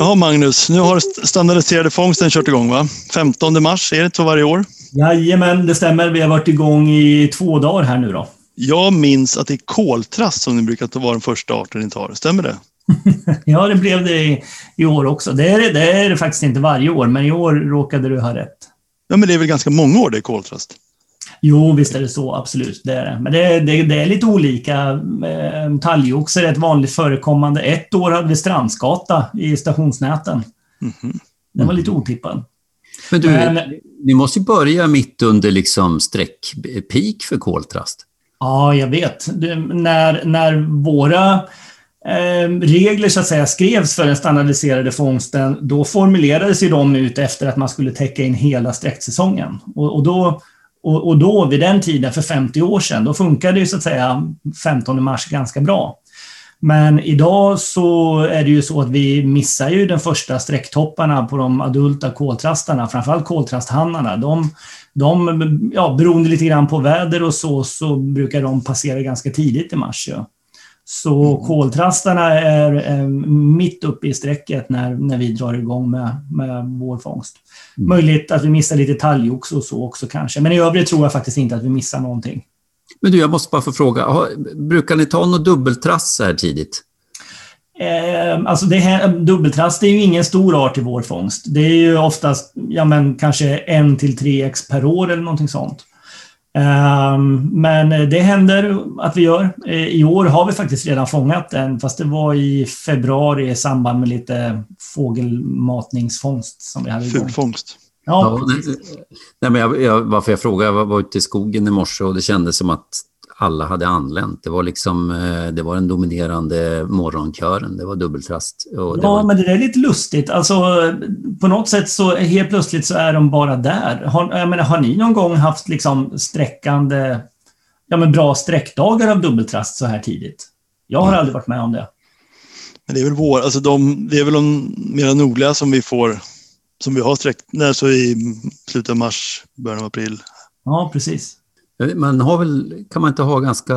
Ja, Magnus, nu har standardiserade fångsten kört igång va? 15 mars, är det så varje år? Jajamän, det stämmer. Vi har varit igång i två dagar här nu då. Jag minns att det är koltrast som ni brukar vara den första arten ni tar. Stämmer det? ja, det blev det i, i, år också. Det är det, det är det faktiskt inte varje år, men i år råkade du ha rätt. Ja, men det är väl ganska många år det är koltrast? Jo, visst är det så. Absolut. Det är det. Men det, det, det är lite olika. Eh, talgoxe är ett vanligt förekommande. Ett år hade vi strandskata i stationsnäten. Mm -hmm. Den var lite otippad. Men du, Men, ni måste ju börja mitt under liksom streckpeak för koltrast. Ja, jag vet. Det, när, när våra eh, regler så att säga skrevs för den standardiserade fångsten, då formulerades ju de ut efter att man skulle täcka in hela sträcksäsongen. Och, och då och, och, då, vid den tiden, för 50 år sedan, då funkade ju så att säga 15 mars ganska bra. Men idag så är det ju så att vi missar ju den första sträcktopparna på de adulta koltrastarna, framförallt koltrasthannarna. De, de, ja, beroende lite grann på väder och så, så brukar de passera ganska tidigt i mars. Ja. Så mm. koltrastarna är, är mitt uppe i strecket när, när vi drar igång med, med vår fångst. Mm. Möjligt att vi missar lite talgoxe och så också kanske, men i övrigt tror jag faktiskt inte att vi missar någonting. Men du, jag måste bara få fråga, brukar ni ta något dubbeltrass så här tidigt? Eh, alltså det här, dubbeltrass det är ju ingen stor art i vår fångst. Det är ju oftast ja, men kanske en till tre ex per år eller någonting sånt. Ehm, men det händer att vi gör. I år har vi faktiskt redan fångat en, fast det var i februari i samband med lite fågelmatningsfångst som vi hade igång. Fulfångst. Ja, ja nej, men jag, jag, varför jag frågade, jag var ute i skogen i morse och det kändes som att alla hade anlänt. Det var liksom, eh, det var den dominerande morgonkören. Det var dubbeltrast. ja, var... men det är lite lustigt. Alltså, på något sätt så helt plötsligt så är de bara där. Har, jag menar, har ni någon gång haft liksom sträckande, ja men bra sträckdagar av dubbeltrast så här tidigt? Jag har mm. aldrig varit med om det. Men det är väl vår, alltså de, det är väl de mera nordliga som vi får, som vi har sträckt, när så i slutet av mars, början av april. Ja, precis. Man har väl, kan man inte ha ganska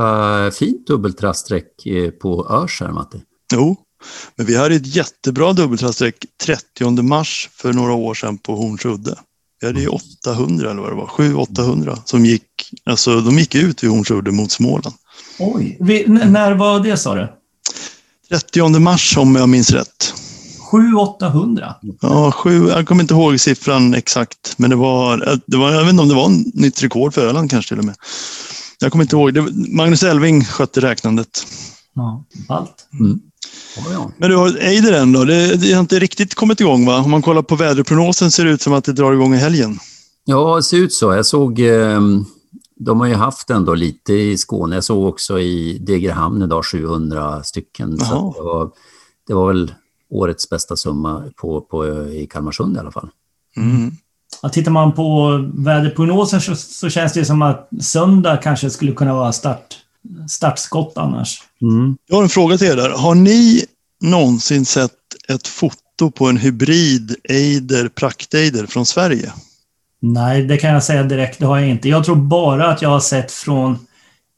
fint dubbeltraststräck eh, på Örs här, Matti? Jo, men vi hade ett jättebra dubbeltraststräck 30 mars för några år sedan på Hornsudde. Vi hade ju 800 eller vad det var, 700-800 som gick, alltså de gick ut vid Hornsudde mot Småland. Oj, vi, när var det sa du? 30 mars om jag minns rätt. 700-800? Ja, sju, jag kommer inte ihåg siffran exakt, men det var, det var, jag vet inte om det var ett nytt rekord för Öland kanske till och med. Jag kommer inte ihåg. Det, Magnus Elving skötte räknandet. Ja, allt. Mm. Men du har Eideren då? Det, det, har inte riktigt kommit igång va? Om man kollar på väderprognosen ser det ut som att det drar igång i helgen. Ja, det ser ut så. Jag såg, ehm, de har ju haft ändå lite i Skåne. Jag såg också i Degerhamn idag 700 stycken. Så det, var, det var väl årets bästa summa på, på, i Kalmarsund i alla fall. Mm. Ja, tittar man på väderprognosen så, så, känns det som att söndag kanske skulle kunna vara start, startskott annars. Mm. Jag har en fråga till er där. Har ni någonsin sett ett foto på en hybrid Eider prakteider från Sverige? Nej, det kan jag säga direkt. Det har jag inte. Jag tror bara att jag har sett från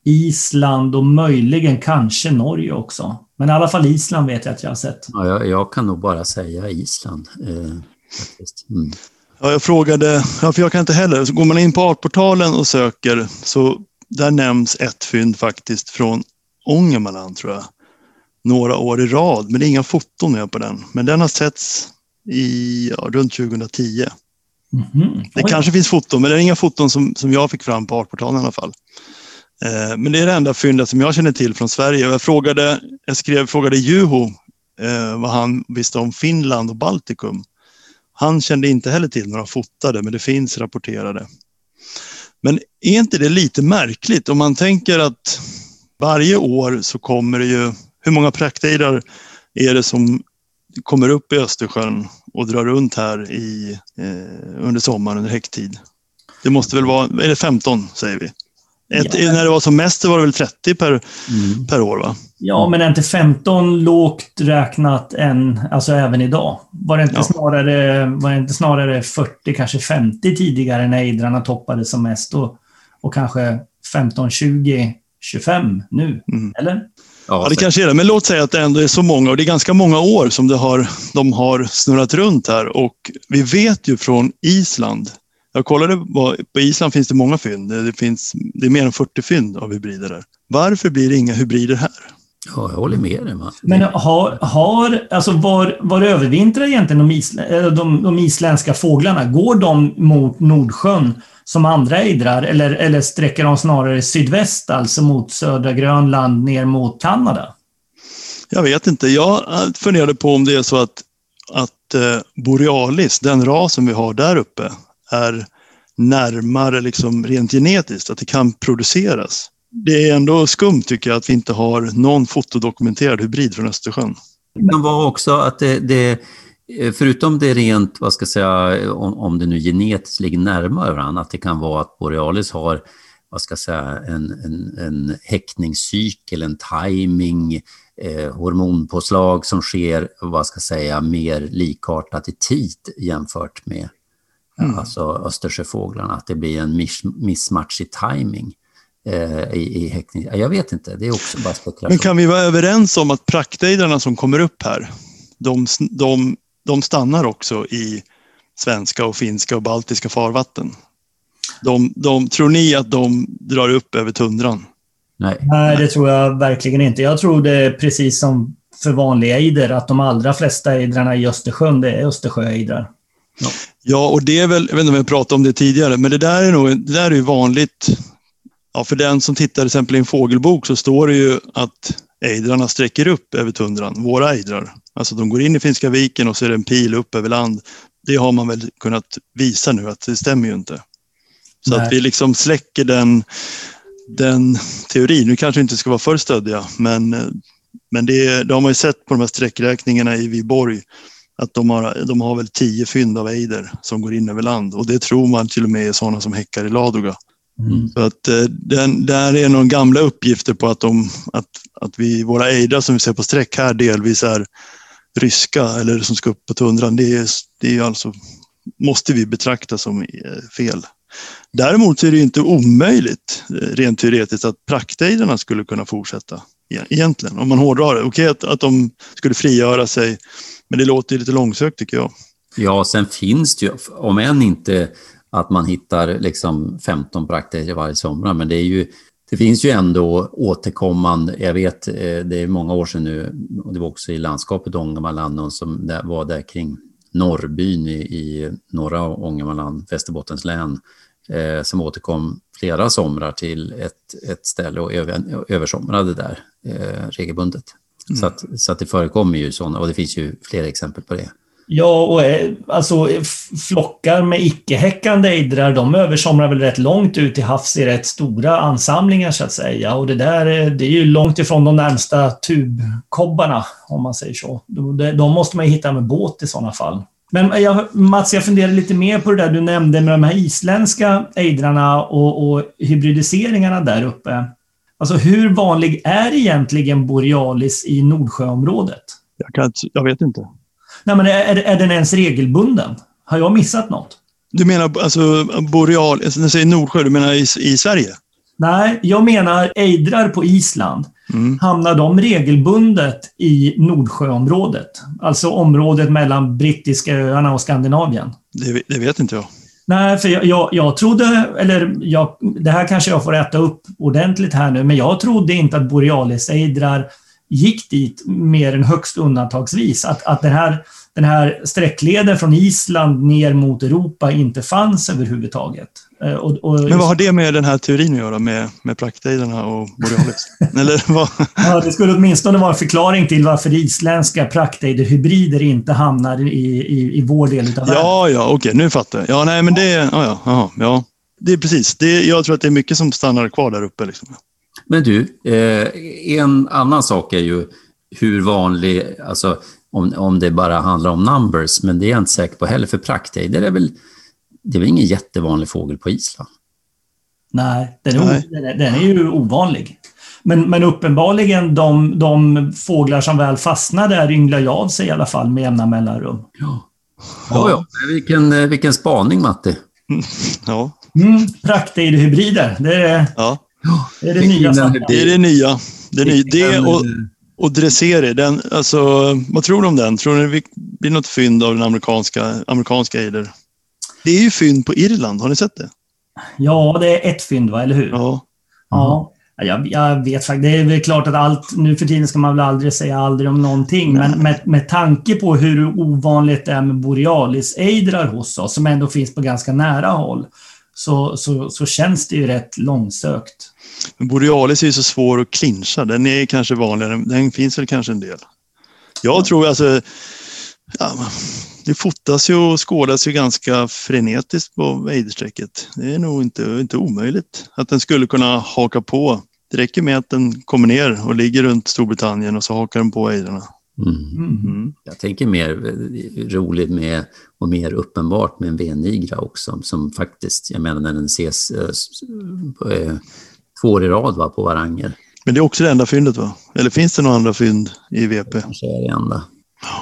Island och möjligen kanske Norge också. Men i alla fall Island vet jag att jag har sett. Ja, jag, jag kan nog bara säga Island. Eh, mm. Ja, jag frågade, ja, för jag kan inte heller. Så går man in på Artportalen och söker så där nämns ett fynd faktiskt från Ångermanland tror jag. Några år i rad, men det är inga foton med på den. Men den har setts i ja, runt 2010. Mm -hmm. Det kanske finns foton, men det är inga foton som, som jag fick fram på Artportalen i alla fall. Eh, men det är det enda fyndet som jag känner till från Sverige. Jag, frågade, jag skrev, frågade Juho eh, vad han visste om Finland och Baltikum. Han kände inte heller till några fotade, men det finns rapporterade. Men är inte det lite märkligt om man tänker att varje år så kommer det ju, hur många praktejdar är det som kommer upp i Östersjön och drar runt här i, eh, under sommaren, under häcktid? Det måste väl vara, är det 15 säger vi? Ett, ja. När det var som mest så var det väl 30 per, mm. per år? va? Ja, men inte 15 lågt räknat än, alltså även idag. Var det inte, ja. snarare, var det inte snarare 40, kanske 50 tidigare när Idrarna toppade som mest och, och kanske 15, 20 25 nu, mm. eller? Ja, det kanske är det. Men låt säga att det ändå är så många och det är ganska många år som det har, de har snurrat runt här och vi vet ju från Island. Jag kollade, på Island finns det många fynd. Det, finns, det är mer än 40 fynd av hybrider där. Varför blir det inga hybrider här? Ja, jag håller med dig. Men har, har, alltså var, var övervintrar egentligen de, isla, de, de isländska fåglarna? Går de mot Nordsjön som andra ejdrar eller, eller sträcker de snarare sydväst, alltså mot södra Grönland ner mot Kanada? Jag vet inte. Jag funderade på om det är så att, att eh, borealis, den rasen vi har där uppe, är närmare liksom rent genetiskt, att det kan produceras. Det är ändå skumt tycker jag att vi inte har någon fotodokumenterad hybrid från Östersjön. Det kan vara också att det, det förutom det rent, vad ska jag säga, om, om det nu genetiskt ligger närmare varandra, att det kan vara att borealis har vad ska jag säga, en, en, en häckningscykel, en timing, eh, hormonpåslag som sker, vad ska jag säga, mer likartat i tid jämfört med mm. alltså Östersjöfåglarna, att det blir en miss, missmatch i timing eh, i, i häckning. Jag vet inte, det är också bara spekulation. Men kan vi vara överens om att praktejdrarna som kommer upp här, de, de, de stannar också i svenska och finska och baltiska farvatten? De, de, tror ni att de drar upp över tundran? Nej. Nej, det tror jag verkligen inte. Jag tror det är precis som för vanliga ejder, att de allra flesta ejdrarna i Östersjön, det är Östersjöejdrar. Ja. ja, och det är väl, jag vet inte om vi pratade om det tidigare, men det där är nog det där är vanligt. Ja, för den som tittar till exempel i en fågelbok så står det ju att ejdrarna sträcker upp över tundran, våra ejdrar. Alltså de går in i Finska viken och så är det en pil upp över land. Det har man väl kunnat visa nu att det stämmer ju inte. Så Nej. att vi liksom släcker den, den teorin. Nu kanske inte ska vara för stöddiga, men, men det, det har man ju sett på de här sträckräkningarna i Viborg att de har, de har väl tio fynd av ejder som går in över land och det tror man till och med är sådana som häckar i Ladoga. Mm. Så att eh, den, där är några gamla uppgifter på att, de, att, att vi, våra ejdrar som vi ser på sträck här delvis är ryska eller som ska upp på tundran. Det, är, det är alltså, måste vi betrakta som eh, fel. Däremot är det inte omöjligt eh, rent teoretiskt att praktejderna skulle kunna fortsätta E- egentligen. Om man hårdrar det. Okej okay, att, att de skulle frigöra sig, men det låter lite långsökt tycker jag. Ja, sen finns det ju, om än inte att man hittar liksom 15 praktiker varje sommar, men det är ju det finns ju ändå återkommande, jag vet eh, det är många år sedan nu, och det var också i landskapet Ångermanland någon som var där kring Norrbyn i, i norra Ångermanland, Västerbottens län, eh, som återkom flera somrar till ett, ett ställe och över, översomrade där eh, regelbundet. Mm. Så, att, så att det förekommer ju sådana, och det finns ju flera exempel på det. Ja, och eh, alltså flockar med icke-häckande ejdrar, de översomrar väl rätt långt ut i havs i rätt stora ansamlingar så att säga. Och det där det är ju långt ifrån de närmsta tubkobbarna, om man säger så. De måste man ju hitta med båt i sådana fall. Men jag, Mats, jag funderar lite mer på det där du nämnde med de här isländska ejdrarna och, och hybridiseringarna där uppe. Alltså hur vanlig är egentligen borealis i Nordsjöområdet? Jag, kan, jag vet inte. Nej, men är, är den ens regelbunden? Har jag missat något? Du menar alltså boreal, när du säger Nordsjö, du menar i, i Sverige? Nej, jag menar ejdrar på Island. Mm. Hamnar de regelbundet i Nordsjöområdet? Alltså området mellan brittiska öarna och Skandinavien? Det, det vet inte jag. Nej, för jag, jag, jag trodde, eller jag, det här kanske jag får äta upp ordentligt här nu, men jag trodde inte att borealisejdrar gick dit mer än högst undantagsvis. Att, att den, här, den här sträckleden från Island ner mot Europa inte fanns överhuvudtaget. Eh, och, och Men vad har det med den här teorin att göra med, med praktejderna och borealis? Eller vad? Ja, det skulle åtminstone vara en förklaring till varför isländska praktejderhybrider inte hamnar i, i, i vår del av världen. Ja, ja, okej, okay, nu fattar jag. Ja, nej, men det, ja, ja, ja, ja. Det är precis. Det, jag tror att det är mycket som stannar kvar där uppe. Liksom. Men du, eh, en annan sak är ju hur vanlig, alltså om, om det bara handlar om numbers, men det är jag inte säker på heller, för praktejder är väl, det är väl ingen jättevanlig fågel på Island? Nej, den är, Nej. Den är, ju ovanlig. Men, men uppenbarligen de, de fåglar som väl fastnar där ynglar ju av sig i alla fall med jämna mellanrum. Ja, ja, ja. Vilken, eh, vilken spaning Matti. Ja. Mm, praktejderhybrider, det är... Ja. Det är det nya. Det är det nya. Det, ny, det och, och Dresseri, den, alltså, vad tror du om den? Tror ni det blir något fynd av den amerikanska, amerikanska Eider? Det är ju fynd på Irland, har ni sett det? Ja, det är ett fynd, va? eller hur? Ja. ja. Jag, jag vet faktiskt. Det är väl klart att allt, nu för tiden ska man väl aldrig säga aldrig om någonting, men med, med tanke på hur ovanligt det är med borealis-ejdrar hos oss, som ändå finns på ganska nära håll, så, så, så känns det ju rätt långsökt. Men borealis är ju så svår att clincha. Den är kanske vanligare. Den finns väl kanske en del. Jag ja. tror alltså... Ja, det fotas ju och skådas ju ganska frenetiskt på ejdersträcket. Det är nog inte, inte omöjligt att den skulle kunna haka på. Det räcker med att den kommer ner och ligger runt Storbritannien och så hakar den på ejdrarna. Mm. Mm. Jag tänker mer roligt med och mer uppenbart med en vennigra också som faktiskt, jag menar när den ses äh, två år i rad va, på Varanger. Men det är också det enda fyndet va? Eller finns det några andra fynd i VP? Det kanske är det enda.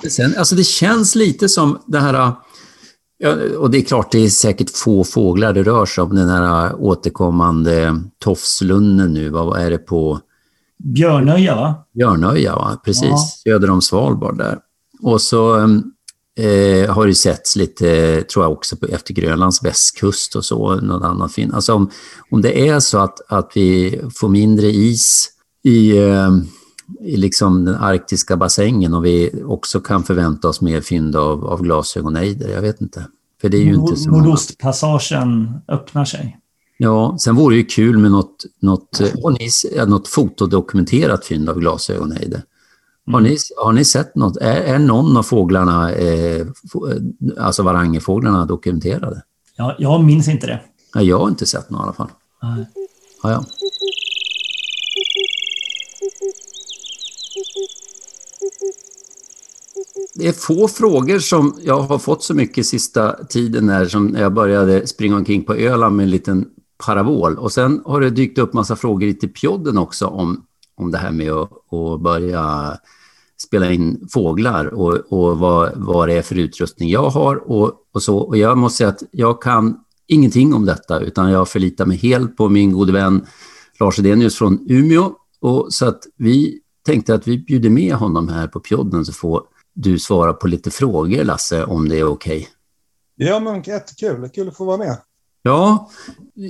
Sen, alltså det känns lite som det här, ja, och det är klart det är säkert få fåglar det rör sig om, den här återkommande tofslunnen nu, vad är det på? Björnöja va? Björnöja, va? precis, ja. söder om Svalbard där. Och så eh, har det setts lite, tror jag också, på, efter Grönlands västkust och så, något annat fint. Alltså om, om det är så att, att vi får mindre is i eh, i liksom den arktiska bassängen och vi också kan förvänta oss mer fynd av, av glasögonejder. Jag vet inte. För det är ju inte så Nordostpassagen öppnar sig. Ja, sen vore det ju kul med något, något, något fotodokumenterat fynd av glasögonejder. Har, ni, har ni sett något? Är, är någon av fåglarna, eh, alltså varangerfåglarna, dokumenterade? Ja, jag minns inte det. Ja, jag har inte sett några i alla fall. Nej. Ja, ja. Det är få frågor som jag har fått så mycket sista tiden här som när jag började springa omkring på Öland med en liten parabol. Och sen har det dykt upp massa frågor i pjodden också om, om det här med att, att börja spela in fåglar och, och vad, vad det är för utrustning jag har och, och så. Och jag måste säga att jag kan ingenting om detta utan jag förlitar mig helt på min gode vän Lars Edenius från Umeå. Och så att vi tänkte att vi bjuder med honom här på pjodden så får du svara på lite frågor, Lasse, om det är okej. Okay. Ja, men jättekul. Kul att få vara med. Ja,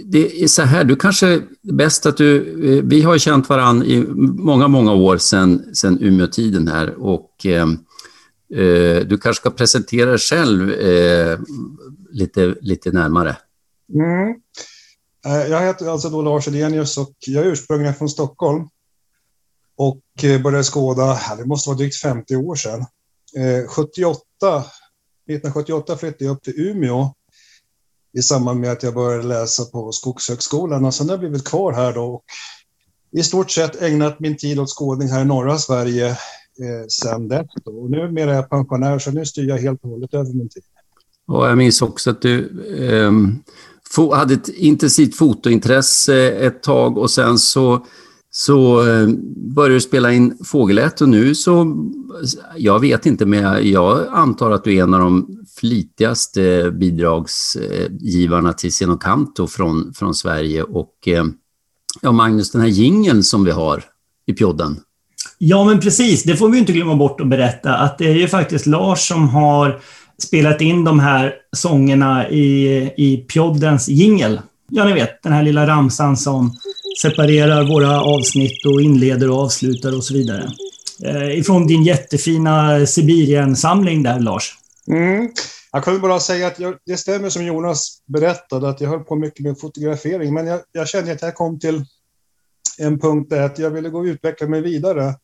det är så här, du kanske bäst att du... Eh, vi har känt varann i många, många år sedan, sedan Umeå-tiden här och eh, eh, du kanske ska presentera dig själv eh, lite, lite närmare. Mm. Eh, jag heter alltså då Lars Edenius och jag är ursprungligen från Stockholm och började skåda, det måste vara drygt 50 år sedan. Eh, 78, 1978 flyttade jag upp till Umeå i samband med att jag började läsa på Skogshögskolan och sen har jag blivit kvar här då och i stort sett ägnat min tid åt skådning här i norra Sverige eh, sen dess. Och numera är jag pensionär så nu styr jag helt och hållet över min tid. Och jag minns också att du eh, hade ett intensivt fotointresse ett tag och sen så så eh, började du spela in Fågelät och nu så, jag vet inte, men jag antar att du är en av de flitigaste bidragsgivarna till Senokanto från, från Sverige. Och eh, ja, Magnus, den här gingen som vi har i pjodden. Ja, men precis. Det får vi inte glömma bort att berätta att det är ju faktiskt Lars som har spelat in de här sångerna i, i pjoddens jingel. Ja, ni vet, den här lilla ramsan som separerar våra avsnitt och inleder och avslutar och så vidare. Eh, ifrån din jättefina Sibirien-samling där, Lars. Mm. Jag kan bara säga att jag, det stämmer som Jonas berättade, att jag höll på mycket med fotografering, men jag, jag kände att jag kom till en punkt där att jag ville gå och utveckla mig vidare.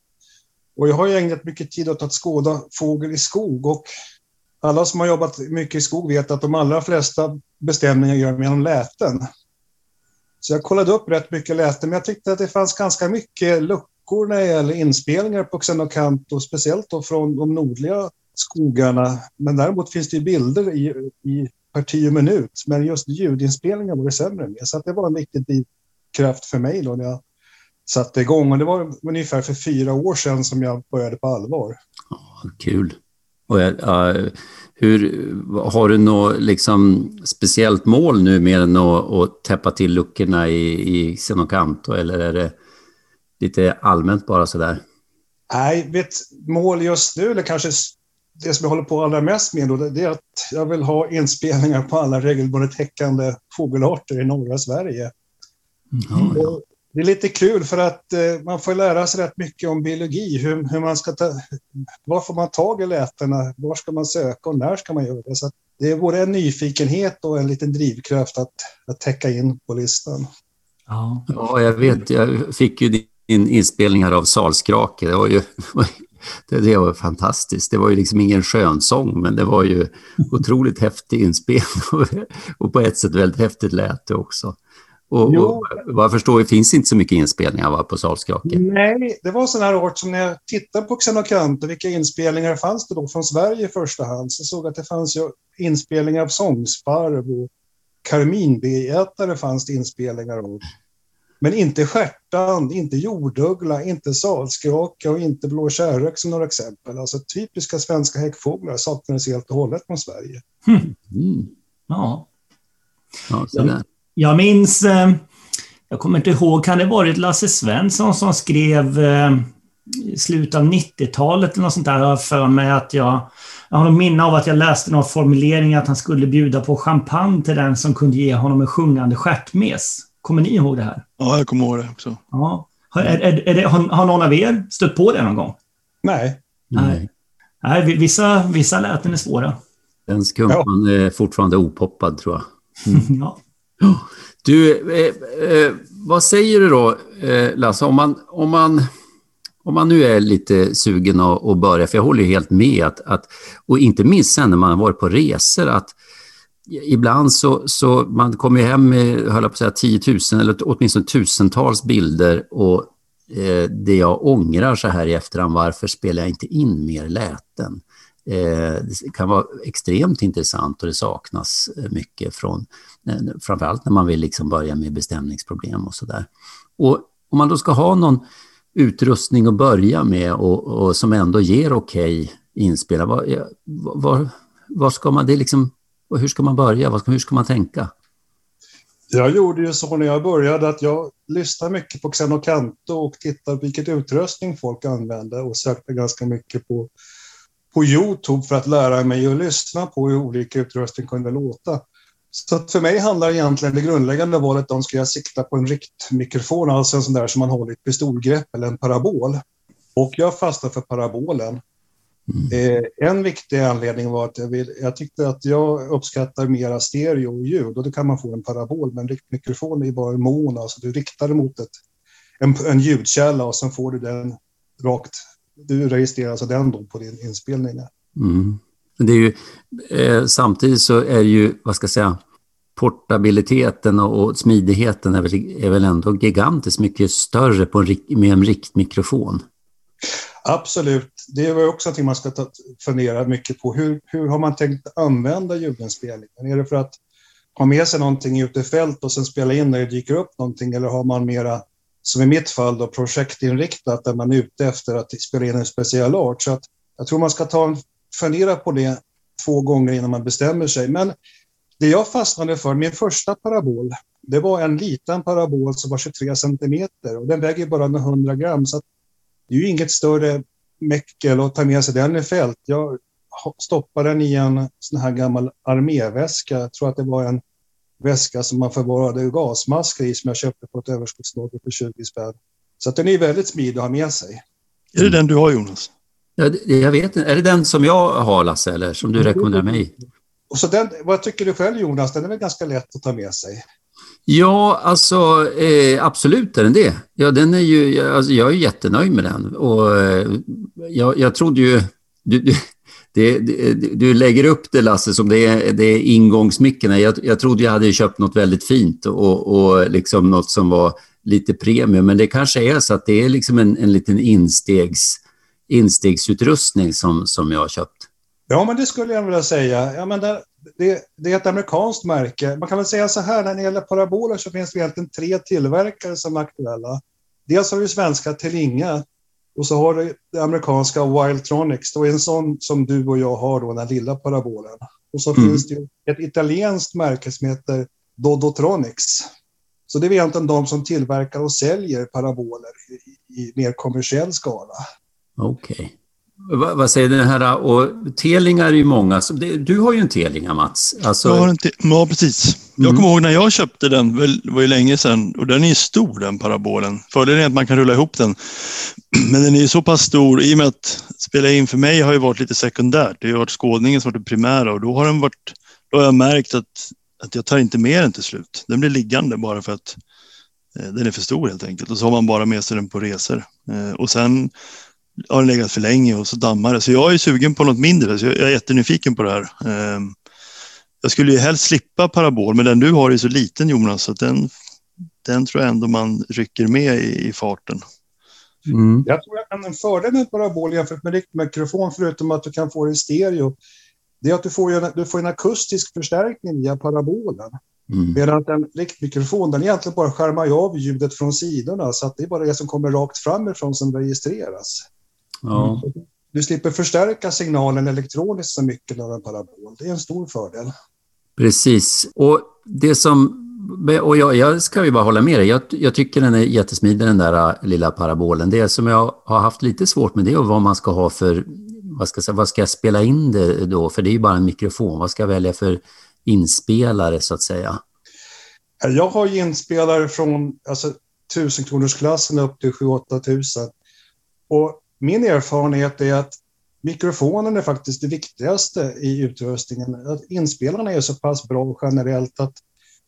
Och jag har ju ägnat mycket tid åt att skåda fågel i skog och alla som har jobbat mycket i skog vet att de allra flesta bestämningar gör man genom läten. Så jag kollade upp rätt mycket läten, men jag tyckte att det fanns ganska mycket luckor när det gäller inspelningar på Xenocanto, och speciellt då från de nordliga skogarna. Men däremot finns det bilder i, i parti och minut, men just ljudinspelningar var det sämre med. Så det var en viktig drivkraft för mig då när jag satte igång. Och det var ungefär för fyra år sedan som jag började på allvar. Ja, kul. Och, uh, hur, har du något liksom, speciellt mål nu mer än att, att täppa till luckorna i, i Xenocanto eller är det lite allmänt bara sådär? Nej, mitt mål just nu, eller kanske det som jag håller på allra mest med, då, det är att jag vill ha inspelningar på alla regelbundet häckande fågelarter i norra Sverige. Mm. Det är lite kul för att eh, man får lära sig rätt mycket om biologi, hur, hur man ska ta, var får man tag i lätena, var ska man söka och när ska man göra det. Så det är både en nyfikenhet och en liten drivkraft att, att täcka in på listan. Ja. ja, jag vet. Jag fick ju din inspelning här av Salskrake. Det var ju det, det var fantastiskt. Det var ju liksom ingen skönsång, men det var ju otroligt häftig inspelning och på ett sätt väldigt häftigt lät det också. Och, och vad jag förstår finns inte så mycket inspelningar va, på Salskrake. Nej, det var sån här art som när jag tittade på Xenocanto, vilka inspelningar fanns det då från Sverige i första hand, så såg jag att det fanns ju inspelningar av sångsparv och karminbeätare fanns det inspelningar av. Men inte stjärtand, inte jorduggla, inte salskraka och inte blå kärrök som några exempel. Alltså typiska svenska häckfåglar saknades helt och hållet från Sverige. Mm. Ja. ja jag minns, eh, jag kommer inte ihåg, kan det varit Lasse Svensson som skrev eh, i slutet av 90-talet eller något sånt där, jag för mig att jag jag har någon minne av att jag läste någon formulering att han skulle bjuda på champagne till den som kunde ge honom en sjungande stjärtmes. Kommer ni ihåg det här? Ja, jag kommer ihåg det också. Ja. Har, är, är, är det, har, har, någon av er stött på det någon gång? Nej. Nej. Nej vissa, vissa läten är svåra. Den skumpan ja. är fortfarande opoppad, tror jag. Mm. ja. Du, eh, eh, vad säger du då, eh, Lasse, om man, om, man, om man nu är lite sugen att, att börja, för jag håller helt med, att, att, och inte minst sen när man har varit på resor, att ibland så, så man kommer hem med, höll jag på att säga, 10 000 eller åtminstone tusentals bilder och eh, det jag ångrar så här i efterhand, varför spelar jag inte in mer läten? Det kan vara extremt intressant och det saknas eh, mycket från, eh, framförallt när man vill liksom börja med bestämningsproblem och sådär. Och om man då ska ha någon utrustning att börja med och, och som ändå ger okej okay inspelare, var, var, var, ska man, det liksom, hur ska man börja? Hur ska man tänka? Jag gjorde ju så när jag började att jag lyssnade mycket på Xenocanto och tittade på vilken utrustning folk använde och sökte ganska mycket på, på Youtube för att lära mig att lyssna på hur olika utrustning kunde låta. Så för mig handlar egentligen det grundläggande valet om ska jag sikta på en riktmikrofon, alltså en sån där som man håller i ett pistolgrepp eller en parabol. Och jag fastnade för parabolen. Mm. Eh, en viktig anledning var att jag, vill, jag tyckte att jag uppskattar mera stereo-ljud och då kan man få en parabol, men riktmikrofon är bara en mon, alltså du riktar mot ett, en, en ljudkälla och sen får du den rakt, du registrerar alltså den då på din inspelning. Mm. Det är ju, eh, samtidigt så är ju, vad ska jag säga, portabiliteten och, och smidigheten är väl, är väl ändå gigantiskt mycket större på en, med en riktmikrofon. Absolut. Det var också någonting man ska ta, fundera mycket på. Hur, hur har man tänkt använda ljudinspelningen? Är det för att ha med sig någonting ute i fält och sen spela in när det dyker upp någonting? Eller har man mera, som i mitt fall, då, projektinriktat där man är ute efter att spela in en speciell art? Så att jag tror man ska ta en, fundera på det två gånger innan man bestämmer sig. Men det jag fastnade för, min första parabol, det var en liten parabol som var 23 centimeter och den väger bara 100 gram. Så det är ju inget större mäckel att ta med sig den i fält. Jag stoppade den i en sån här gammal arméväska. Jag tror att det var en väska som man förvarade gasmasker i som jag köpte på ett överskottslager för 20 spänn. Så att den är väldigt smidig att ha med sig. Är det den du har Jonas? Ja, jag vet inte. Är det den som jag har Lasse eller som du rekommenderar mig? Och så den, vad tycker du själv Jonas? Den är väl ganska lätt att ta med sig? Ja, alltså eh, absolut är den det. Ja, den är ju, alltså, jag är jättenöjd med den. Och, eh, jag, jag trodde ju... Du, du, det, det, du lägger upp det Lasse som det är, det är ingångsmicken. Jag, jag trodde jag hade köpt något väldigt fint och, och liksom något som var lite premium. Men det kanske är så att det är liksom en, en liten instegs, instegsutrustning som, som jag har köpt. Ja, men det skulle jag vilja säga. Ja, men där, det, det, är ett amerikanskt märke. Man kan väl säga så här, när det gäller paraboler så finns det egentligen tre tillverkare som är aktuella. Dels har vi svenska Telinga och så har du det amerikanska Wildtronics. Det är en sån som du och jag har, då, den lilla parabolen. Och så mm. finns det ju ett italienskt märke som heter Dodotronics. Så det är egentligen de som tillverkar och säljer paraboler i, i mer kommersiell skala. Okej. Okay. Vad, vad säger den här, och telingar är ju många. Du har ju en telinga Mats. Alltså... Jag har en ja, precis. Jag mm. kommer ihåg när jag köpte den, det var ju länge sedan, och den är ju stor den parabolen. Fördelen är att man kan rulla ihop den. Men den är ju så pass stor, i och med att spela in för mig har ju varit lite sekundärt. Det har varit skådningen som varit det primära och då har den varit, då har jag märkt att, att jag tar inte med den till slut. Den blir liggande bara för att eh, den är för stor helt enkelt. Och så har man bara med sig den på resor. Eh, och sen har den legat för länge och så dammar det. Så jag är sugen på något mindre, så jag är jättenyfiken på det här. Ehm, jag skulle ju helst slippa parabol, men den du har är så liten Jonas, så den, den tror jag ändå man rycker med i, i farten. Mm. Jag tror att en fördel med parabol jämfört med riktmikrofon, förutom att du kan få det i stereo, det är att du får, en, du får en akustisk förstärkning via parabolen. Mm. Medan en riktmikrofon, den egentligen bara skärmar av ljudet från sidorna, så att det är bara det som kommer rakt framifrån som registreras. Ja. Du slipper förstärka signalen elektroniskt så mycket av en parabol. Det är en stor fördel. Precis. Och det som och jag, jag, ska ju bara hålla med dig. Jag, jag, tycker den är jättesmidig den där äh, lilla parabolen. Det som jag har haft lite svårt med det är vad man ska ha för, vad ska, vad ska jag spela in det då? För det är ju bara en mikrofon. Vad ska jag välja för inspelare så att säga? Jag har ju inspelare från alltså, 1000 kronors klassen upp till 7-8 tusen. Och min erfarenhet är att mikrofonen är faktiskt det viktigaste i utrustningen. Att inspelarna är så pass bra generellt att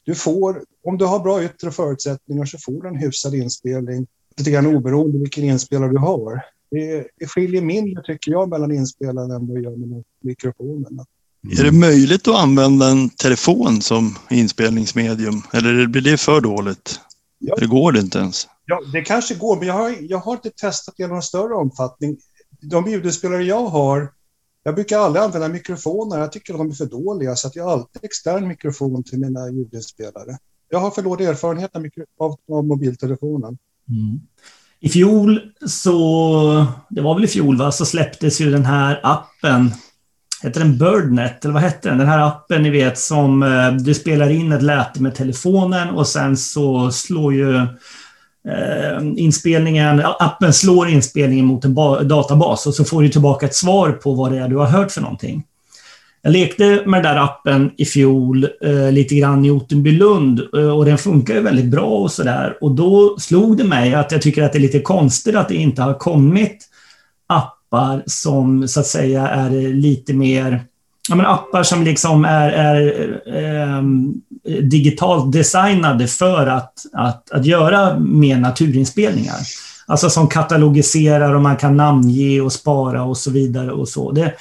du får, om du har bra yttre förutsättningar så får du en hyfsad inspelning lite grann oberoende vilken inspelare du har. Det, det skiljer mindre tycker jag mellan inspelaren än vad gör med mikrofonen. Mm. Är det möjligt att använda en telefon som inspelningsmedium eller blir det för dåligt? Ja. Eller går det inte ens? Ja, det kanske går, men jag har, jag har inte testat det i någon större omfattning. De ljudinspelare jag har, jag brukar aldrig använda mikrofoner. Jag tycker de är för dåliga, så att jag har alltid extern mikrofon till mina ljudinspelare. Jag har för dålig erfarenhet av, av mobiltelefonen. Mm. I fjol, så, det var väl i fjol, va, så släpptes ju den här appen Heter den Birdnet, eller vad hette den? Den här appen ni vet som eh, du spelar in ett läte med telefonen och sen så slår ju Ehm, inspelningen, appen slår inspelningen mot en databas och så får du tillbaka ett svar på vad det är du har hört för någonting. Jag lekte med den där appen i fjol eh, lite grann i Ottenbylund eh, och den funkar ju väldigt bra och sådär. Och då slog det mig att jag tycker att det är lite konstigt att det inte har kommit appar som så att säga är lite mer ja, men appar som liksom är, är eh, digitalt designade för att, att, att göra mer naturinspelningar. Alltså som katalogiserar och man kan namnge och spara och så vidare. och så. Det,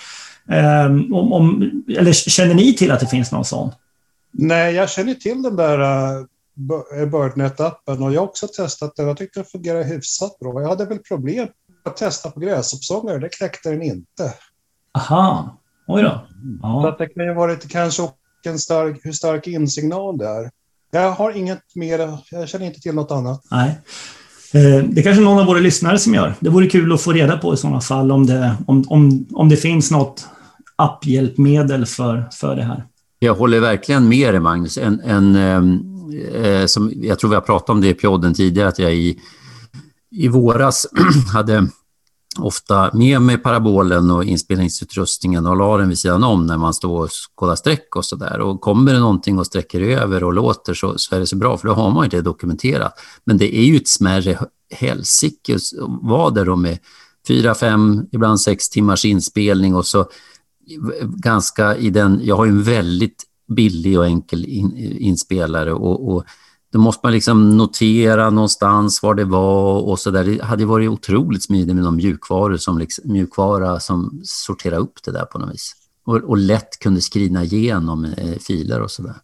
eh, om, om, eller känner ni till att det finns någon sån? Nej, jag känner till den där uh, Birdnet-appen och jag har också testat den. Jag tyckte den fungerar hyfsat bra. Jag hade väl problem att testa på gräshoppsångare. Det kläckte den inte. Aha. Oj då. Ja. Så att det kan ju vara lite kanske en stark, hur stark insignal det är. Jag har inget mer, jag känner inte till något annat. Nej. Eh, det är kanske någon av våra lyssnare som gör. Det vore kul att få reda på i sådana fall om det, om, om, om det finns något apphjälpmedel för, för det här. Jag håller verkligen med dig Magnus. En, en, eh, som, jag tror vi har pratat om det i podden tidigare, att jag i, i våras hade ofta med mig parabolen och inspelningsutrustningen och la den vid sidan om när man står och kollar streck och sådär. Och kommer det någonting och sträcker över och låter så, så är det så bra, för då har man ju det dokumenterat. Men det är ju ett smärre helsike att vara där med fyra, fem, ibland sex timmars inspelning och så ganska i den, jag har ju en väldigt billig och enkel in, inspelare och, och då måste man liksom notera någonstans var det var och så där. Det hade varit otroligt smidigt med någon mjukvara som, liksom, mjukvara som sorterar upp det där på något vis. Och, och lätt kunde skrina igenom eh, filer och så där.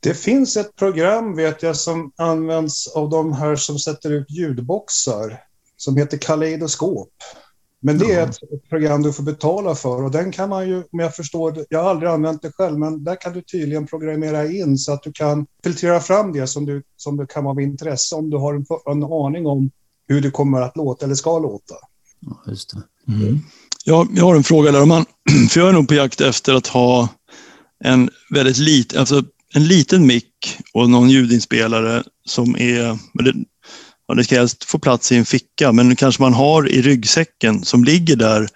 Det finns ett program vet jag som används av de här som sätter ut ljudboxar som heter Kaleidoskop. Men det är ett program du får betala för och den kan man ju, om jag förstår jag har aldrig använt det själv, men där kan du tydligen programmera in så att du kan filtrera fram det som, du, som det kan vara av intresse om du har en, en aning om hur det kommer att låta eller ska låta. Ja, just det. Mm. Jag, jag har en fråga där. Man, för jag är nog på jakt efter att ha en väldigt liten, alltså en liten mick och någon ljudinspelare som är, ja, det ska helst få plats i en ficka, men kanske man har i ryggsäcken som ligger där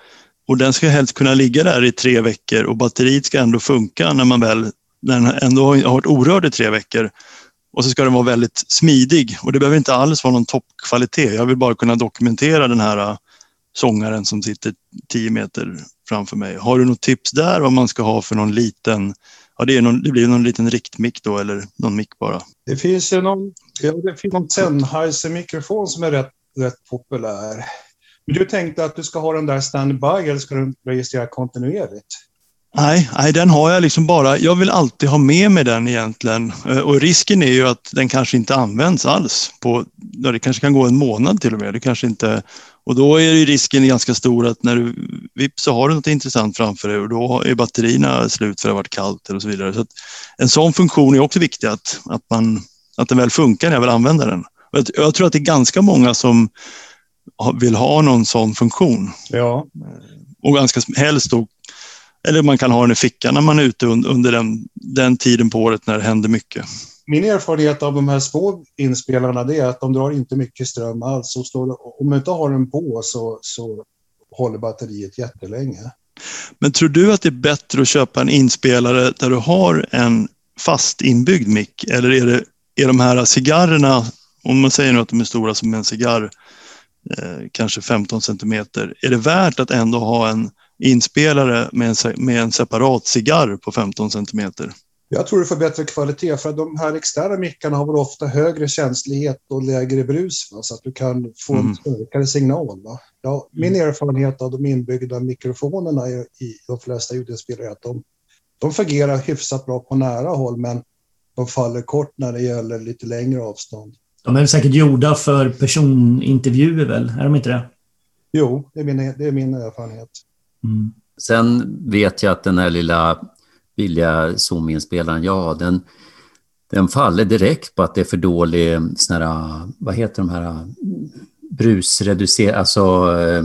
och den ska helst kunna ligga där i tre veckor och batteriet ska ändå funka när man väl, när den ändå har varit orörd i tre veckor. Och så ska den vara väldigt smidig och det behöver inte alls vara någon toppkvalitet. Jag vill bara kunna dokumentera den här äh, sångaren som sitter tio meter framför mig. Har du något tips där vad man ska ha för någon liten, ja det, är någon, det blir någon liten riktmick då eller någon mick bara? Det finns ju någon, ja, det finns en Sennheiser-mikrofon som är rätt, rätt populär. Men du tänkte att du ska ha den där standby eller ska du registrera kontinuerligt? Nej, nej, den har jag liksom bara. Jag vill alltid ha med mig den egentligen. Eh, och risken är ju att den kanske inte används alls. På, ja, det kanske kan gå en månad till och med. Det kanske inte, och då är ju risken ganska stor att när du vips så har du något intressant framför dig och då är batterierna slut för att det har varit kallt och så vidare. Så en sån funktion är också viktig, att, att, man, att den väl funkar när jag vill använda den. Jag, jag tror att det är ganska många som vill ha någon sån funktion. Ja. Och ganska helst då, eller man kan ha den i fickan när man är ute under den, den tiden på året när det händer mycket. Min erfarenhet av de här små inspelarna är att de drar inte mycket ström alls. Och står, om du inte har den på så, så håller batteriet jättelänge. Men tror du att det är bättre att köpa en inspelare där du har en fast inbyggd mick eller är, det, är de här cigarrerna, om man säger nu att de är stora som en cigarr, Eh, kanske 15 centimeter. Är det värt att ändå ha en inspelare med en, med en separat cigarr på 15 centimeter? Jag tror du får bättre kvalitet för att de här externa mickarna har väl ofta högre känslighet och lägre brus va? så att du kan få en mm. starkare signal. Va? Ja, min mm. erfarenhet av de inbyggda mikrofonerna i, i de flesta ljudinspelare är att de, de fungerar hyfsat bra på nära håll men de faller kort när det gäller lite längre avstånd. De är säkert gjorda för personintervjuer väl? Är de inte det? Jo, det är min, det är min erfarenhet. Mm. Sen vet jag att den här lilla billiga Zoom-inspelaren, ja, den, den faller direkt på att det är för dålig sån här, vad heter de här, brusreducerade, alltså eh,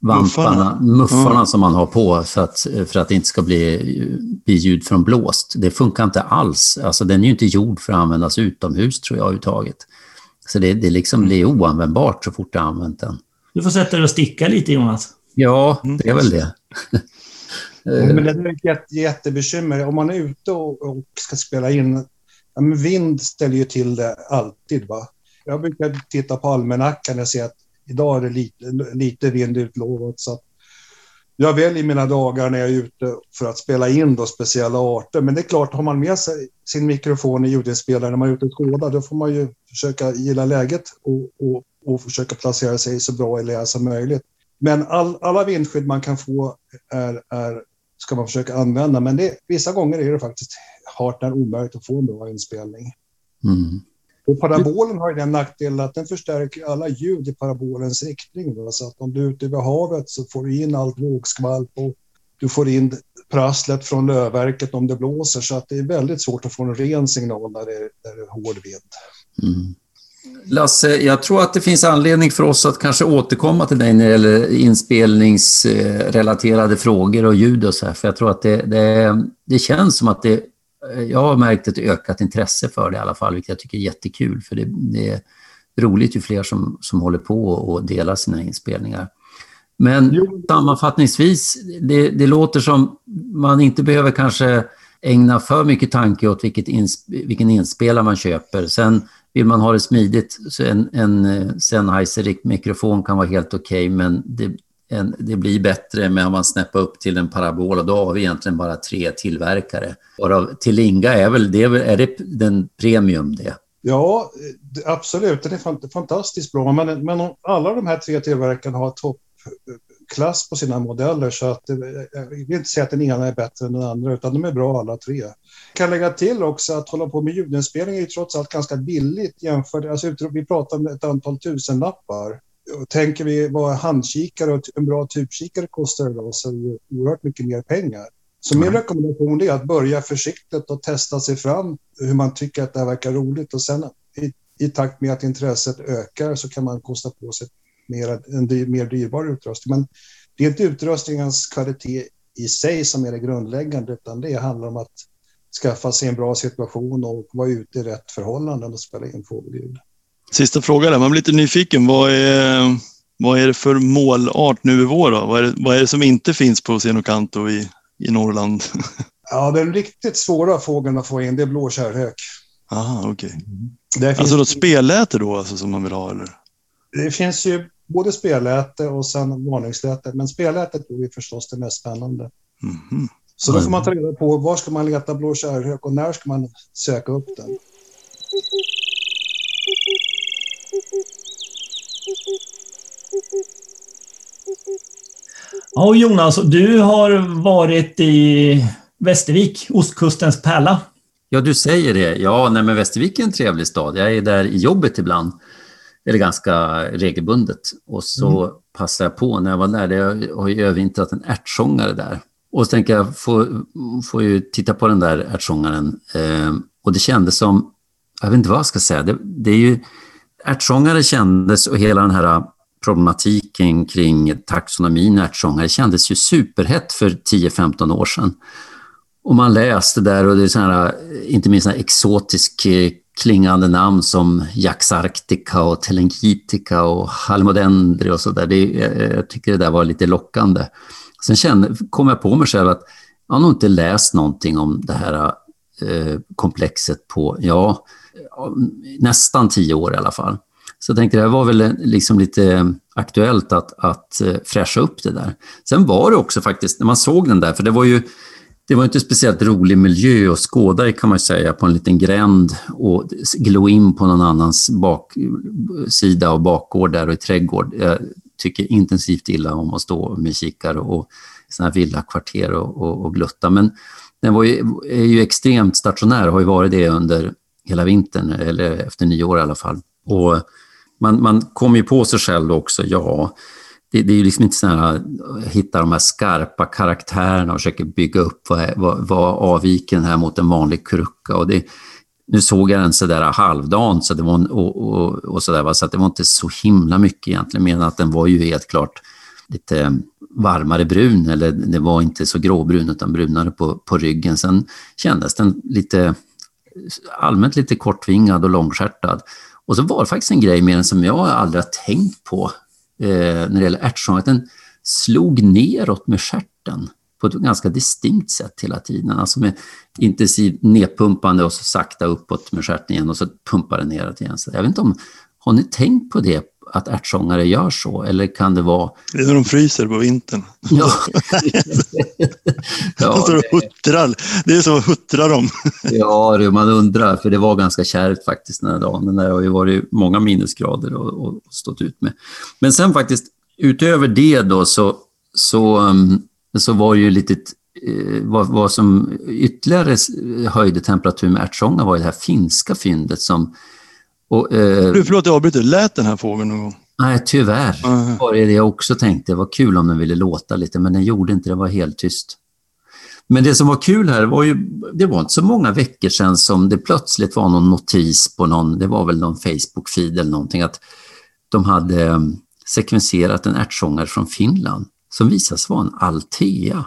vamparna, muffarna, mm. som man har på för att, för att det inte ska bli, bli ljud från blåst. Det funkar inte alls. Alltså den är ju inte gjord för att användas utomhus tror jag överhuvudtaget. Så det, det, liksom, det är oanvändbart så fort du har använt den. Du får sätta dig och sticka lite Jonas. Ja, det är väl det. men det är ett jätte, jättebekymmer. Om man är ute och, och ska spela in, ja, men vind ställer ju till det alltid. Va? Jag brukar titta på almanackan och se att idag är det lite, lite vind utlovat. Så jag väljer mina dagar när jag är ute för att spela in då speciella arter. Men det är klart, har man med sig sin mikrofon i ljudinspelaren när man är ute och skådar, då får man ju försöka gilla läget och, och, och försöka placera sig så bra i lä som möjligt. Men all, alla vindskydd man kan få är, är, ska man försöka använda. Men det, vissa gånger är det faktiskt hart när omöjligt att få en bra inspelning. Mm. Och parabolen har ju den nackdelen att den förstärker alla ljud i parabolens riktning. Då. Så att om du är ute vid havet så får du in allt vågskvalp och du får in prasslet från lövverket om det blåser. Så att det är väldigt svårt att få en ren signal när det är, när det är hård vind. Mm. Lasse, jag tror att det finns anledning för oss att kanske återkomma till dig när det gäller inspelningsrelaterade frågor och ljud och så här. För jag tror att det, det, det känns som att det jag har märkt ett ökat intresse för det i alla fall, vilket jag tycker är jättekul. För det, det är roligt ju fler som, som håller på och delar sina inspelningar. Men jo. sammanfattningsvis, det, det låter som man inte behöver kanske ägna för mycket tanke åt vilket ins, vilken inspelare man köper. Sen vill man ha det smidigt, så en, en Sennheiser-mikrofon kan vara helt okej, okay, men det, en, det blir bättre med man snäppa upp till en parabol och då har vi egentligen bara tre tillverkare. Varav Tillinga är väl, det är, är det den premium det? Ja, absolut. Den är fantastiskt bra. Men, men alla de här tre tillverkarna har toppklass på sina modeller så att eh, jag vill inte säga att den ena är bättre än den andra utan de är bra alla tre. Jag kan lägga till också att hålla på med ljudinspelning är ju trots allt ganska billigt jämfört, alltså vi pratar om ett antal tusenlappar tänker vi vad handkikare och en bra typkikare kostar idag så är det oerhört mycket mer pengar. Så min rekommendation är att börja försiktigt och testa sig fram hur man tycker att det här verkar roligt och sen i, i takt med att intresset ökar så kan man kosta på sig mer, en dyr, mer dyrbar utrustning. Men det är inte utrustningens kvalitet i sig som är det grundläggande, utan det handlar om att skaffa sig en bra situation och vara ute i rätt förhållanden och spela in fågelljud. Sista frågan, man blir lite nyfiken. Vad är, vad är det för målart nu i vår? Vad, är det, vad är det som inte finns på Senokanto i, i Norrland? Ja, den riktigt svåra fågeln att få in det är blå kärrhök. Aha, okej. Okay. Alltså något spelläte då alltså, som man vill ha? Eller? Det finns ju både spelläte och sen varningsläte, men spellätet är förstås det mest spännande. Mm. Så då får man ta reda på var ska man leta blå kärrhök och när ska man söka upp den. Ja, Jonas, du har varit i Västervik, ostkustens pärla. Ja, du säger det. Ja, nej, men Västervik är en trevlig stad. Jag är där i jobbet ibland, eller ganska regelbundet. Och så mm. passade jag på när jag var där, jag har ju övervintrat en ärtsångare där. Och så tänker jag, får, får ju titta på den där ärtsångaren. Eh, och det kändes som, jag vet inte vad jag ska säga, det, det är ju, ärtsångare kändes och hela den här äh, problematiken kring taxonomin ärtsångare kändes ju superhett för 10-15 år sedan. Och man läste där och det är sådana, äh, inte minst sådana exotisk äh, klingande namn som Jaxarctica och Telenkitica och Halmodendri och sådär. Jag tycker det där var lite lockande. Sen kände, kom jag på mig själv att jag har nog inte läst någonting om det här Eh, komplexet på, ja, nästan tio år i alla fall. Så jag tänkte det var väl eh, liksom lite aktuellt att, att eh, fräscha upp det där. Sen var det också faktiskt, när man såg den där, för det var ju det var inte speciellt rolig miljö att skåda i kan man säga, på en liten gränd och glo in på någon annans baksida och bakgård där och i trädgård. Jag tycker intensivt illa om att stå med kikare och sådana här villakvarter och, och, och, glutta. Men den var ju, är ju extremt stationär och har ju varit det under hela vintern, eller efter nyår i alla fall. Och man, man kommer ju på sig själv också, ja, det, det är ju liksom inte så här, hitta de här skarpa karaktärerna och försöka bygga upp vad, vad, vad avviker den här mot en vanlig krucka. Och det, nu såg jag den sådär halvdant så det var, och, och, och så, där, så att det var inte så himla mycket egentligen, men att den var ju helt klart lite varmare brun, eller det var inte så gråbrun utan brunare på, på ryggen. Sen kändes den lite allmänt lite kortvingad och långskärtad. Och så var det faktiskt en grej med den som jag aldrig har tänkt på eh, när det gäller ärtsång, att den slog neråt med skärten på ett ganska distinkt sätt hela tiden. Alltså med intensivt nedpumpande och så sakta uppåt med stjärten igen och så pumpar den neråt igen. Så jag vet inte om, har ni tänkt på det, att ärtsångare gör så? Eller kan det vara... Det är när de fryser på vintern. Ja. ja de står och huttrar. Det är så huttrar de. ja, det, man undrar, för det var ganska kärvt faktiskt den här dagen. Den där har ju varit många minusgrader och, och stått ut med. Men sen faktiskt, utöver det då så, så um, så var det ju lite eh, vad, vad som ytterligare höjde temperatur med ärtsånga var det här finska fyndet som... Och, eh, du, förlåt, jag avbryter. Lät den här fågeln någon gång? Nej, tyvärr. Uh. var det jag också tänkte. Det var kul om den ville låta lite, men den gjorde inte det. var helt tyst. Men det som var kul här var ju, det var inte så många veckor sedan som det plötsligt var någon notis på någon, det var väl någon Facebook-feed eller någonting, att de hade eh, sekvenserat en ärtsångare från Finland som visade sig vara en Altea. Mm.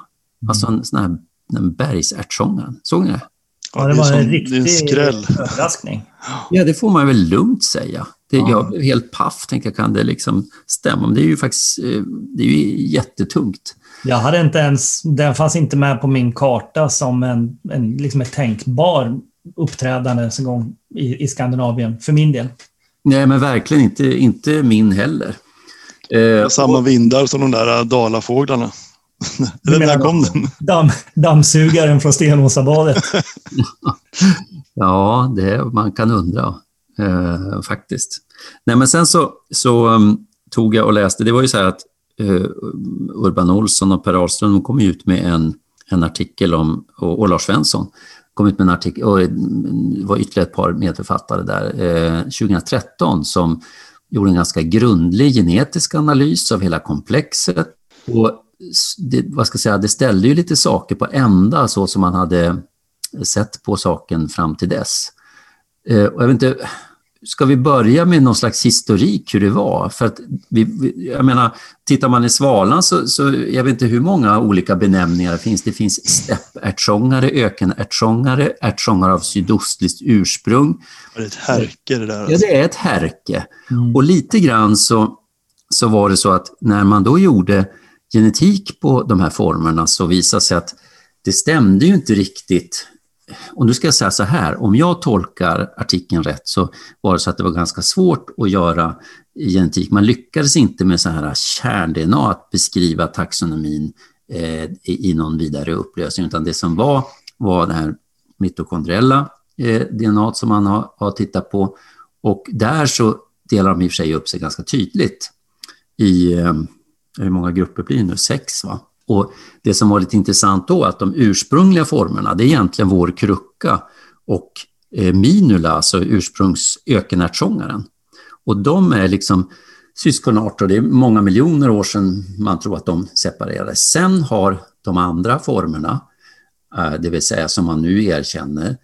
Alltså en sån här en bergsärtsångare. Såg ni det? Ja, det var en riktig överraskning. Ja, det får man väl lugnt säga. Det, ja. Jag blev helt paff, tänkte jag, kan det liksom stämma? Men det är ju faktiskt eh, det är ju jättetungt. Jag hade inte ens, den fanns inte med på min karta som en, en liksom ett tänkbar uppträdande en gång i, i Skandinavien, för min del. Nej, men verkligen inte, inte min heller. Eh, samma och, vindar som de där äh, dalafåglarna. Eller när kom den? Damm, dammsugaren från Stenåsabadet. ja, det, man kan undra eh, faktiskt. Nej, men sen så, så um, tog jag och läste, det var ju så här att uh, Urban Olsson och Per Ahlström kom ut med en, en artikel om, och, och Lars Svensson kom ut med en artikel, och det var ytterligare ett par medförfattare där, eh, 2013 som gjorde en ganska grundlig genetisk analys av hela komplexet. Och det, vad ska jag säga, det ställde ju lite saker på ända så som man hade sett på saken fram till dess. Eh, och jag vet inte, ska vi börja med någon slags historik hur det var? För att vi, jag menar, tittar man i Svalan så, så jag vet inte hur många olika benämningar det finns. Det finns stäppärtsångare, ökenärtsångare, ärtsångare av sydostligt ursprung. Det är ett härke det där. Alltså. Ja, det är ett härke. Mm. Och lite grann så, så var det så att när man då gjorde genetik på de här formerna så visade sig att det stämde ju inte riktigt och nu ska jag säga så här, om jag tolkar artikeln rätt så var det så att det var ganska svårt att göra genetik. Man lyckades inte med så här kärn-DNA att beskriva taxonomin eh, i någon vidare upplösning, utan det som var var det här mitokondriella eh, DNA som man har, har tittat på. Och där så delar de i och för sig upp sig ganska tydligt i, eh, hur många grupper blir det nu? Sex va? Och det som var lite intressant då, att de ursprungliga formerna, det är egentligen vår krucka och eh, Minula, alltså ursprungsökenärtsångaren. Och de är liksom syskonarter, det är många miljoner år sedan man tror att de separerades. Sen har de andra formerna, eh, det vill säga som man nu erkänner,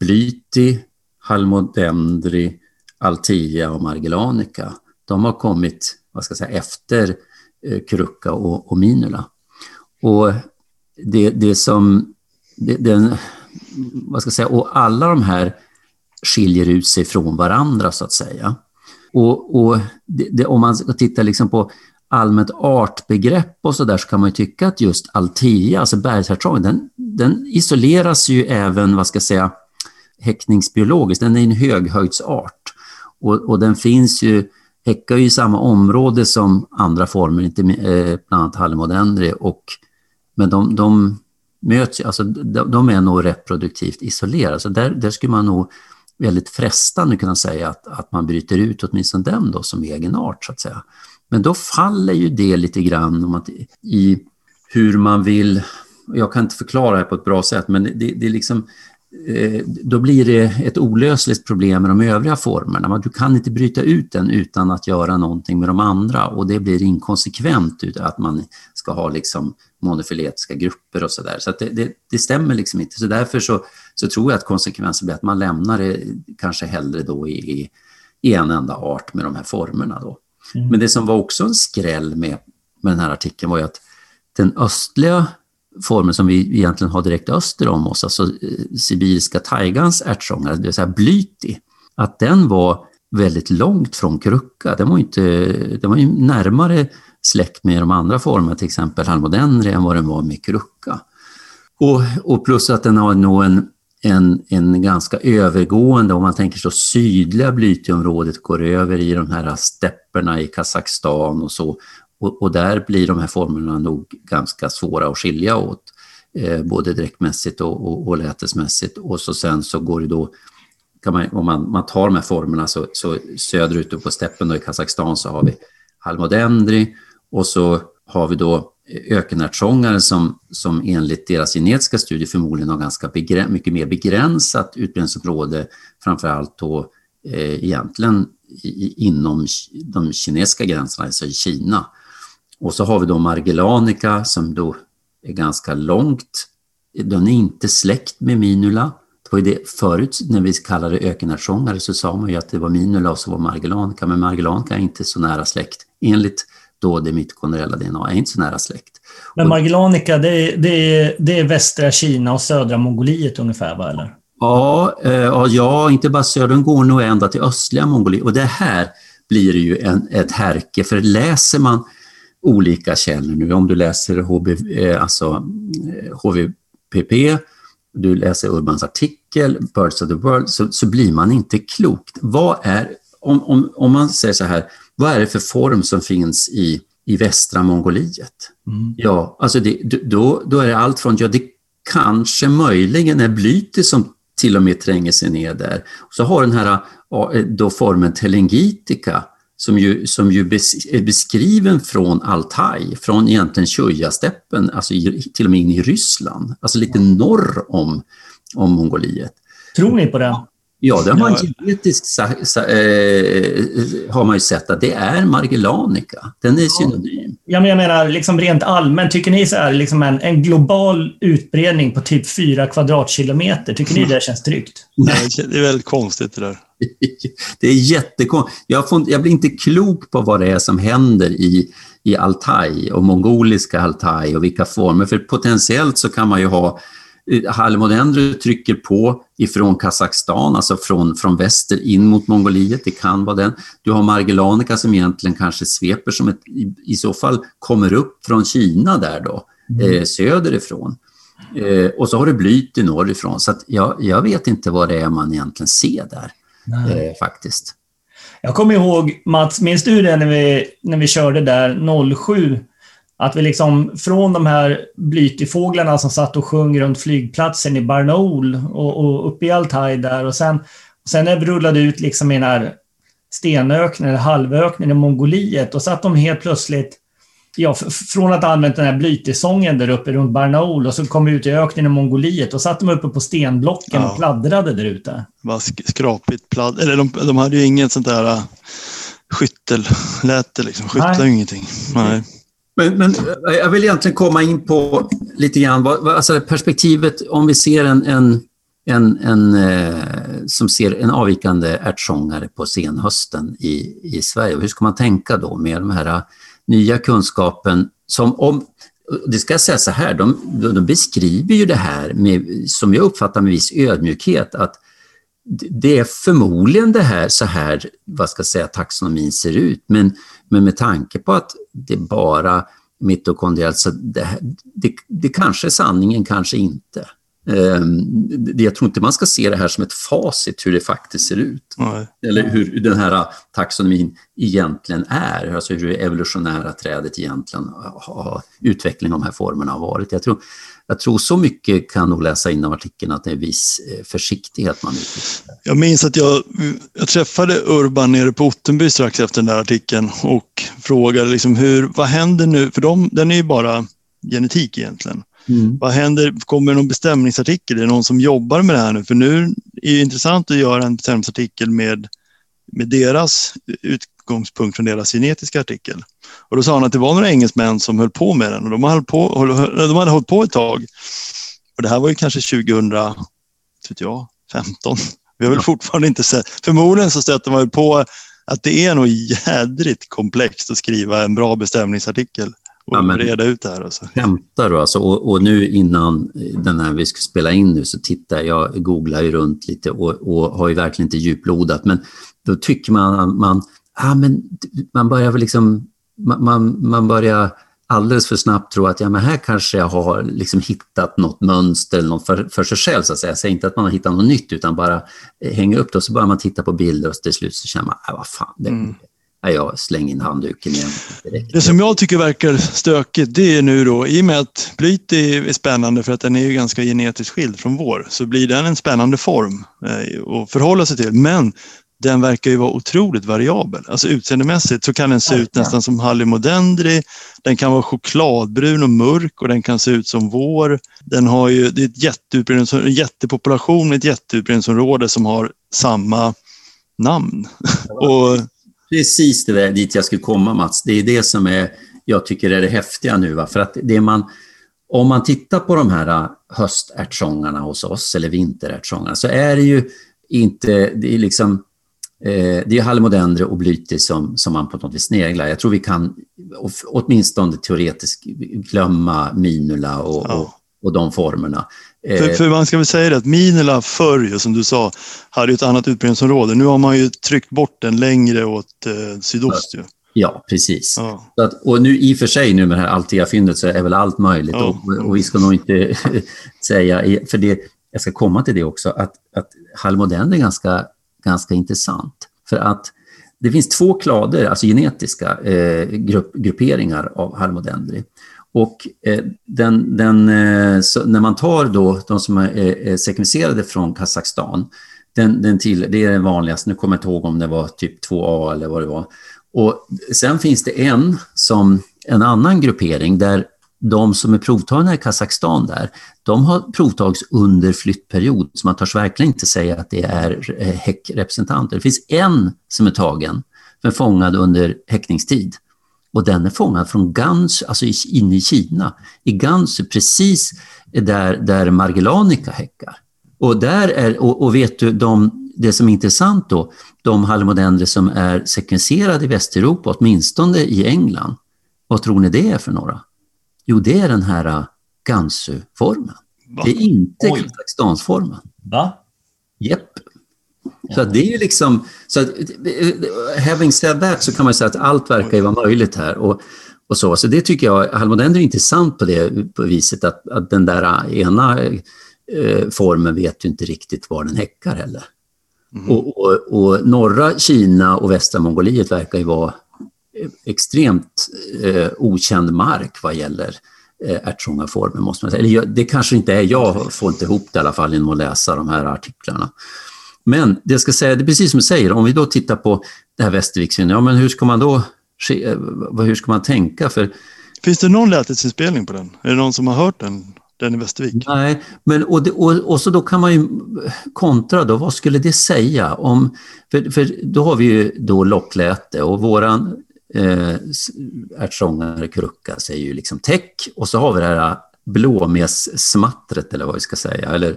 Blyti, Halmodendri, Altia och Margellanica, de har kommit vad ska jag säga, efter eh, Krucka och, och Minula. Och det, det som... Det, den, vad ska jag säga, och alla de här skiljer ut sig från varandra så att säga. Och, och det, det, om man tittar liksom på allmänt artbegrepp och så där så kan man ju tycka att just Altea, alltså bergsärtsången, den, den isoleras ju även, vad ska jag säga, häckningsbiologiskt. Den är en höghöjdsart och, och den finns ju, häckar ju i samma område som andra former, inte, eh, bland annat hallemodendri och men de, de möts, alltså de, de är nog reproduktivt isolerade. Så där, där skulle man nog väldigt frestande kunna säga att, att man bryter ut åtminstone den då som egen art så att säga. Men då faller ju det lite grann om att, i hur man vill, jag kan inte förklara det på ett bra sätt, men det, det är liksom då blir det ett olösligt problem med de övriga formerna. Du kan inte bryta ut den utan att göra någonting med de andra och det blir inkonsekvent att man ska ha liksom monofiletiska grupper och sådär. Så, så det, det, det, stämmer liksom inte. Så därför så, så, tror jag att konsekvensen blir att man lämnar det kanske hellre då i, i en enda art med de här formerna. Då. Mm. Men det som var också en skräll med, med den här artikeln var ju att den östliga former som vi egentligen har direkt öster om oss, alltså eh, sibiriska taigans ärtsångare, det vill säga blyti, att den var väldigt långt från krucka. Den var, inte, den var ju närmare släkt med de andra formerna, till exempel halmodendri, än vad den var med krucka. Och, och plus att den har nog en, en, en ganska övergående, om man tänker så sydliga blyteområdet går över i de här stepperna i Kazakstan och så och, och, där blir de här formerna nog ganska svåra att skilja åt, eh, både dräktmässigt och, och, och lätesmässigt. Och så sen så går det då, kan man, om man, man tar de här formerna så, så söderut på steppen då i Kazakstan så har vi halmodendri och så har vi då ökenärtsångare som, som enligt deras genetiska studier förmodligen har ganska mycket mer begränsat utbredningsområde, framförallt då eh, egentligen i, inom de kinesiska gränserna, alltså i Kina. Och så har vi då Margellanica som då är ganska långt. Den är inte släkt med Minula. Det var det förut när vi kallade ökenärtsångare så sa man ju att det var Minula och så var Margellanica, men Margellanica är inte så nära släkt. Enligt då det mitokondriella DNA är inte så nära släkt. Men Margellanica, det är, det, är, det är västra Kina och södra Mongoliet ungefär, va? Eller? Ja, eh, ja, inte bara söder, den går nog ända till östliga Mongoliet. Och det här blir ju en, ett härke, för läser man olika källor nu. Om du läser HB, eh, alltså HVPP, eh, du läser Urbans artikel, Birds of the World, så, så blir man inte klokt. Vad är, om, om, om man säger så här, vad är det för form som finns i, i västra Mongoliet? Mm. Ja, alltså det, då, då är det allt från, ja det kanske möjligen är Blyti som till och med tränger sig ner där. Så har den här då formen telengitica som ju, som ju är beskriven från Altaj, från egentligen Tjujasteppen, alltså i, till och med in i Ryssland, alltså lite norr om, om Mongoliet. Tror ni på det? Ja, det har man genetiskt äh, har man ju sett att det är Margellanica. Den är synonym. Ja, men jag menar liksom rent allmänt, tycker ni så här, liksom en, en global utbredning på typ fyra kvadratkilometer, tycker ni det känns tryggt? Nej, det är väldigt konstigt det där. det är jättekonstigt. Jag, jag blir inte klok på vad det är som händer i, i Altaj och mongoliska Altaj och vilka former, för potentiellt så kan man ju ha Halmodendro trycker på ifrån Kazakstan, alltså från, från väster in mot Mongoliet, det kan vara den. Du har Margellanica som egentligen kanske sveper som ett, i, i så fall kommer upp från Kina där då, mm. eh, söderifrån. Eh, och så har du blyt i norrifrån, så jag, jag vet inte vad det är man egentligen ser där, eh, faktiskt. Jag kommer ihåg, Mats, minns du det när vi, när vi körde där 07? Att vi liksom från de här blytifåglarna som satt och sjöng runt flygplatsen i Barnaul och, och uppe i Altaj där och sen, sen när vi rullade ut liksom i den här stenöknen, eller halvöknen i Mongoliet, och satt de helt plötsligt Ja, från att ha använt den här blytisången där uppe runt Barnaul och så kom vi ut i öknen i Mongoliet och satt de uppe på stenblocken ja. och pladdrade där ute. Bara skrapigt pladd... Eller de, de hade ju inget sånt där uh, skyttelläte liksom. Skyttlade ju ingenting. Nej. Men, men, eh, jag vill egentligen komma in på lite grann, alltså perspektivet om vi ser en, en, en, en eh, som ser en avvikande ärtsångare på senhösten i, i Sverige. Hur ska man tänka då med den här eh, nya kunskapen som om det ska jag säga så här, de, de beskriver ju det här med, som jag uppfattar med viss ödmjukhet, att det är förmodligen det här, så här, vad ska jag säga, taxonomin ser ut, men men med tanke på att det bara mitokondriellt, så det, det, det kanske är sanningen, kanske inte. Ehm, jag tror inte man ska se det här som ett facit hur det faktiskt ser ut. Nej. Eller hur den här taxonomin egentligen är, alltså hur det evolutionära trädet egentligen har, utvecklingen av de här formerna har varit. Jag tror, jag tror så mycket kan nog läsa in av artikeln att det är viss eh, försiktighet man uttrycker. Jag minns att jag, jag träffade Urban nere på Ottenby strax efter den där artikeln och frågade liksom hur, vad händer nu, för de, den är ju bara genetik egentligen. Mm. Vad händer, kommer det någon bestämningsartikel? Är det någon som jobbar med det här nu? För nu är det intressant att göra en bestämningsartikel med, med deras utgångspunkt från deras genetiska artikel. Och då sa han att det var några engelsmän som höll på med den och de, höll på, de hade hållit på ett tag. Och det här var ju kanske 2000, vet jag, 15. Vi har väl fortfarande inte sett, förmodligen så stöter man på att det är nog jädrigt komplext att skriva en bra bestämningsartikel och ja, reda ut det här. Alltså. Skämtar du alltså? Och, och, nu innan den här vi ska spela in nu så tittar jag, googlar ju runt lite och, och har ju verkligen inte djuplodat. Men då tycker man, man, ah, men man börjar väl liksom, man, man, man börjar alldeles för snabbt tro att ja, men här kanske jag har liksom hittat något mönster något för, för sig själv. Så att säga. Jag säger inte att man har hittat något nytt utan bara hänga upp det och så börjar man titta på bilder och till slut så känner man, äh, vad fan, det, mm jag slänger in handduken igen. Direkt. Det som jag tycker verkar stökigt det är nu då, i och med att blyt är spännande för att den är ju ganska genetiskt skild från vår, så blir den en spännande form eh, att förhålla sig till. Men den verkar ju vara otroligt variabel. Alltså utseendemässigt så kan den se ut nästan som Hallimodendri. Den kan vara chokladbrun och mörk och den kan se ut som vår. Den har ju, det är ett jätteutbrednings, en jättepopulation med ett jätteutbredningsområde som har samma namn. och Precis det där dit jag skulle komma Mats. Det är det som är, jag tycker är det häftiga nu. Va? För att det man, om man tittar på de här äh, höstärtsångarna hos oss, eller vinterärtsångarna, så är det ju inte, det är liksom, eh, det är halmodendro och blytis som, som man på något vis sneglar. Jag tror vi kan åtminstone teoretiskt glömma minula och, ja. och, och de formerna. För, för, man ska väl säga det att Minela förr, som du sa, hade ett annat utbredningsområde. Nu har man ju tryckt bort den längre åt eh, sydost. Ju. Ja, precis. Ja. Att, och nu i och för sig nu med det här Altea-fyndet så är väl allt möjligt. Ja. Och, och, vi ska nog inte säga, för det, jag ska komma till det också, att, att halmodend är ganska, ganska intressant. För att det finns två klader, alltså genetiska eh, grupp, grupperingar av halmodendri. Och eh, den, den, eh, när man tar då de som är eh, sekvenserade från Kazakstan, den, den till, det är den vanligaste, nu kommer jag inte ihåg om det var typ 2A eller vad det var. Och sen finns det en, som, en annan gruppering där de som är provtagna i Kazakstan där, de har provtagits under flyttperiod, så man törs verkligen inte säga att det är eh, häckrepresentanter. Det finns en som är tagen, men fångad under häckningstid. Och den är fångad från Gansu, alltså inne i Kina, i Gansu, precis där, där Margellanica häckar. Och, där är, och, och vet du, de, det som är intressant då, de halmodendrer som är sekvenserade i Västeuropa, åtminstone i England, vad tror ni det är för några? Jo, det är den här äh, Gansu-formen. Det är inte Kazakstansformen. Va? Japp. Så det är ju liksom, så att, having said that så kan man säga att allt verkar ju vara möjligt här. Och, och så. så det tycker jag, Halmodender är intressant på det på viset att, att den där ena eh, formen vet ju inte riktigt var den häckar heller. Mm. Och, och, och, norra Kina och västra Mongoliet verkar ju vara extremt eh, okänd mark vad gäller eh, ärtsångarformen, måste man säga. Eller, det kanske inte är, jag får inte ihop det i alla fall genom att läsa de här artiklarna. Men det jag ska säga, det är precis som du säger, om vi då tittar på det här Västerviksfyndet, ja men hur ska man då, eh, hur ska man tänka? För, Finns det någon lätesinspelning på den? Är det någon som har hört den? Den i Västervik? Nej, men och, det, och, och, så då kan man ju kontra då, vad skulle det säga om, för, för då har vi ju då lockläte och våran eh, ärtsångare Krukka säger ju liksom täck och så har vi det här blåmessmattret eller vad vi ska säga, eller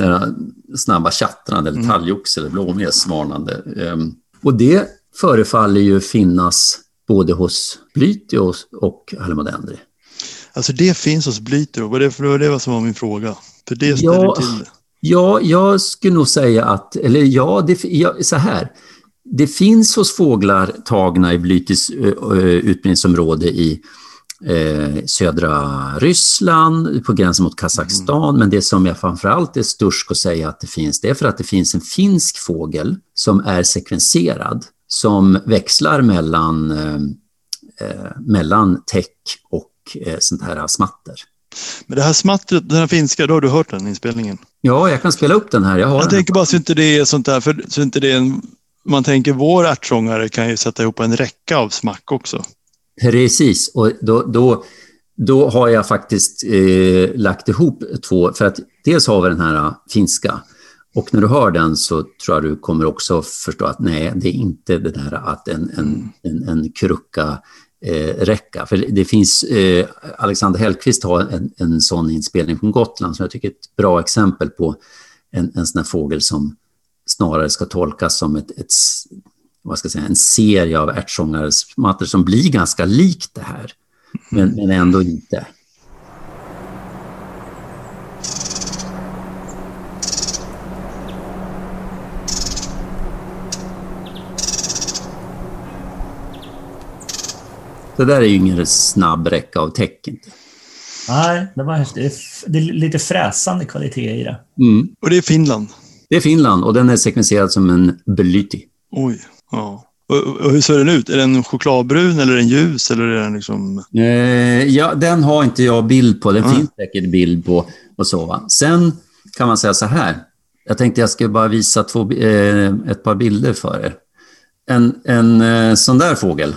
här snabba tjattrandet eller mm. talgoxe eller blåmesvarnande. Eh, och det förefaller ju finnas både hos Blytios och Almodendri. Alltså det finns hos Blytro, det, var det som var min fråga. För det ställer ja, till det. Ja, jag skulle nog säga att, eller ja, det, ja så här. Det finns hos fåglar tagna i Blytis utbildningsområde i eh, södra Ryssland, på gränsen mot Kazakstan. Mm. Men det som jag framförallt är störst att säga att det finns, det är för att det finns en finsk fågel som är sekvenserad, som växlar mellan, eh, mellan täck och eh, sånt här smatter. Men det här smattret, den här finska, då har du hört den inspelningen? Ja, jag kan spela upp den här. Jag, har jag tänker bara så inte det är sånt där, för så inte det är en, man tänker vår ärtsångare kan ju sätta ihop en räcka av smack också. Precis, och då, då, då har jag faktiskt eh, lagt ihop två, för att dels har vi den här uh, finska och när du hör den så tror jag du kommer också förstå att nej, det är inte det där att en, en, en, en krucka eh, räcka. För det finns, eh, Alexander Hellqvist har en, en sån inspelning från Gotland som jag tycker är ett bra exempel på en, en sån här fågel som snarare ska tolkas som ett, ett vad ska jag säga, en serie av ärtsångarsmattor som blir ganska likt det här, men, men ändå inte. Det där är ju ingen snabb räcka av tecken. Nej, det, var, det, är, det är lite fräsande kvalitet i det. Mm. Och det är Finland? Det är Finland och den är sekvenserad som en Belyti. Oj, ja. Och, och hur ser den ut? Är den chokladbrun eller är den ljus? Eller är den liksom... Eh, ja, den har inte jag bild på. Den mm. finns säkert bild på. Och så, va? Sen kan man säga så här. Jag tänkte jag skulle bara visa två, eh, ett par bilder för er. En, en eh, sån där fågel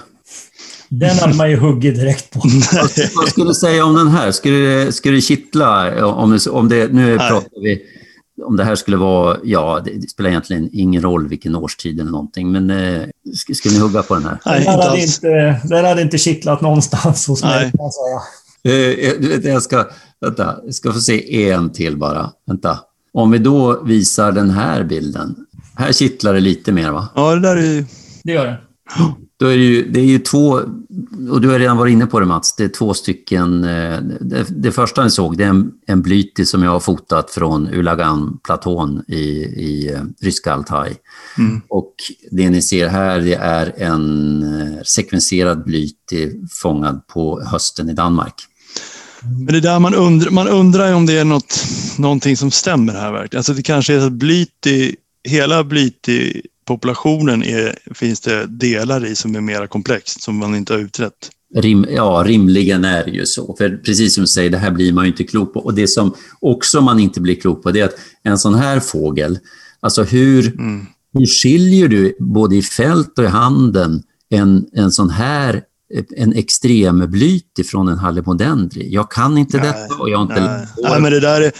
den hade man ju huggit direkt på. Vad skulle du säga om den här? Skulle, skulle det kittla? Om, om det, nu pratar vi om det här skulle vara, ja, det spelar egentligen ingen roll vilken årstid eller någonting, men eh, skulle ni hugga på den här? Nej, den, hade inte, den hade inte kittlat någonstans hos mig, kan jag säga. Eh, jag ska, vänta, jag ska få se en till bara. Vänta. Om vi då visar den här bilden. Här kittlar det lite mer, va? Ja, det där är Det gör det. Då är det, ju, det är ju två, och du har redan varit inne på det Mats, det är två stycken. Eh, det, det första ni såg, det är en, en blyti som jag har fotat från Ulagan-platån i, i eh, ryska Altaj. Mm. Och det ni ser här, det är en eh, sekvenserad blyti fångad på hösten i Danmark. Men det är där man undrar, man undrar om det är något, någonting som stämmer här verkligen. Alltså det kanske är så att blyti, hela blyti populationen är, finns det delar i som är mer komplext, som man inte har utrett. Rim, ja, rimligen är det ju så. För precis som du säger, det här blir man ju inte klok på. Och det som också man inte blir klok på, det är att en sån här fågel, alltså hur, mm. hur skiljer du både i fält och i handen en, en sån här en extremblyt ifrån en hallemodendri. Jag kan inte nej, detta och jag har inte... Nej. nej, men det där är...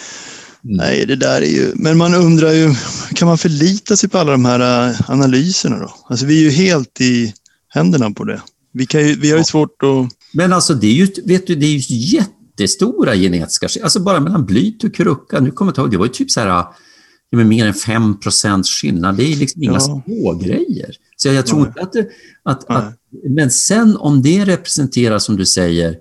Mm. Nej, det där är ju... Men man undrar ju, kan man förlita sig på alla de här äh, analyserna då? Alltså vi är ju helt i händerna på det. Vi, kan ju, vi har ju svårt att... Men alltså det är ju, vet du, det är ju jättestora genetiska Alltså bara mellan blyt och krucka, nu kommer jag ihåg, det var ju typ så här med mer än 5% skillnad. Det är liksom inga ja. små grejer. Så jag, jag tror inte att, det, att, att, Men sen om det representerar, som du säger,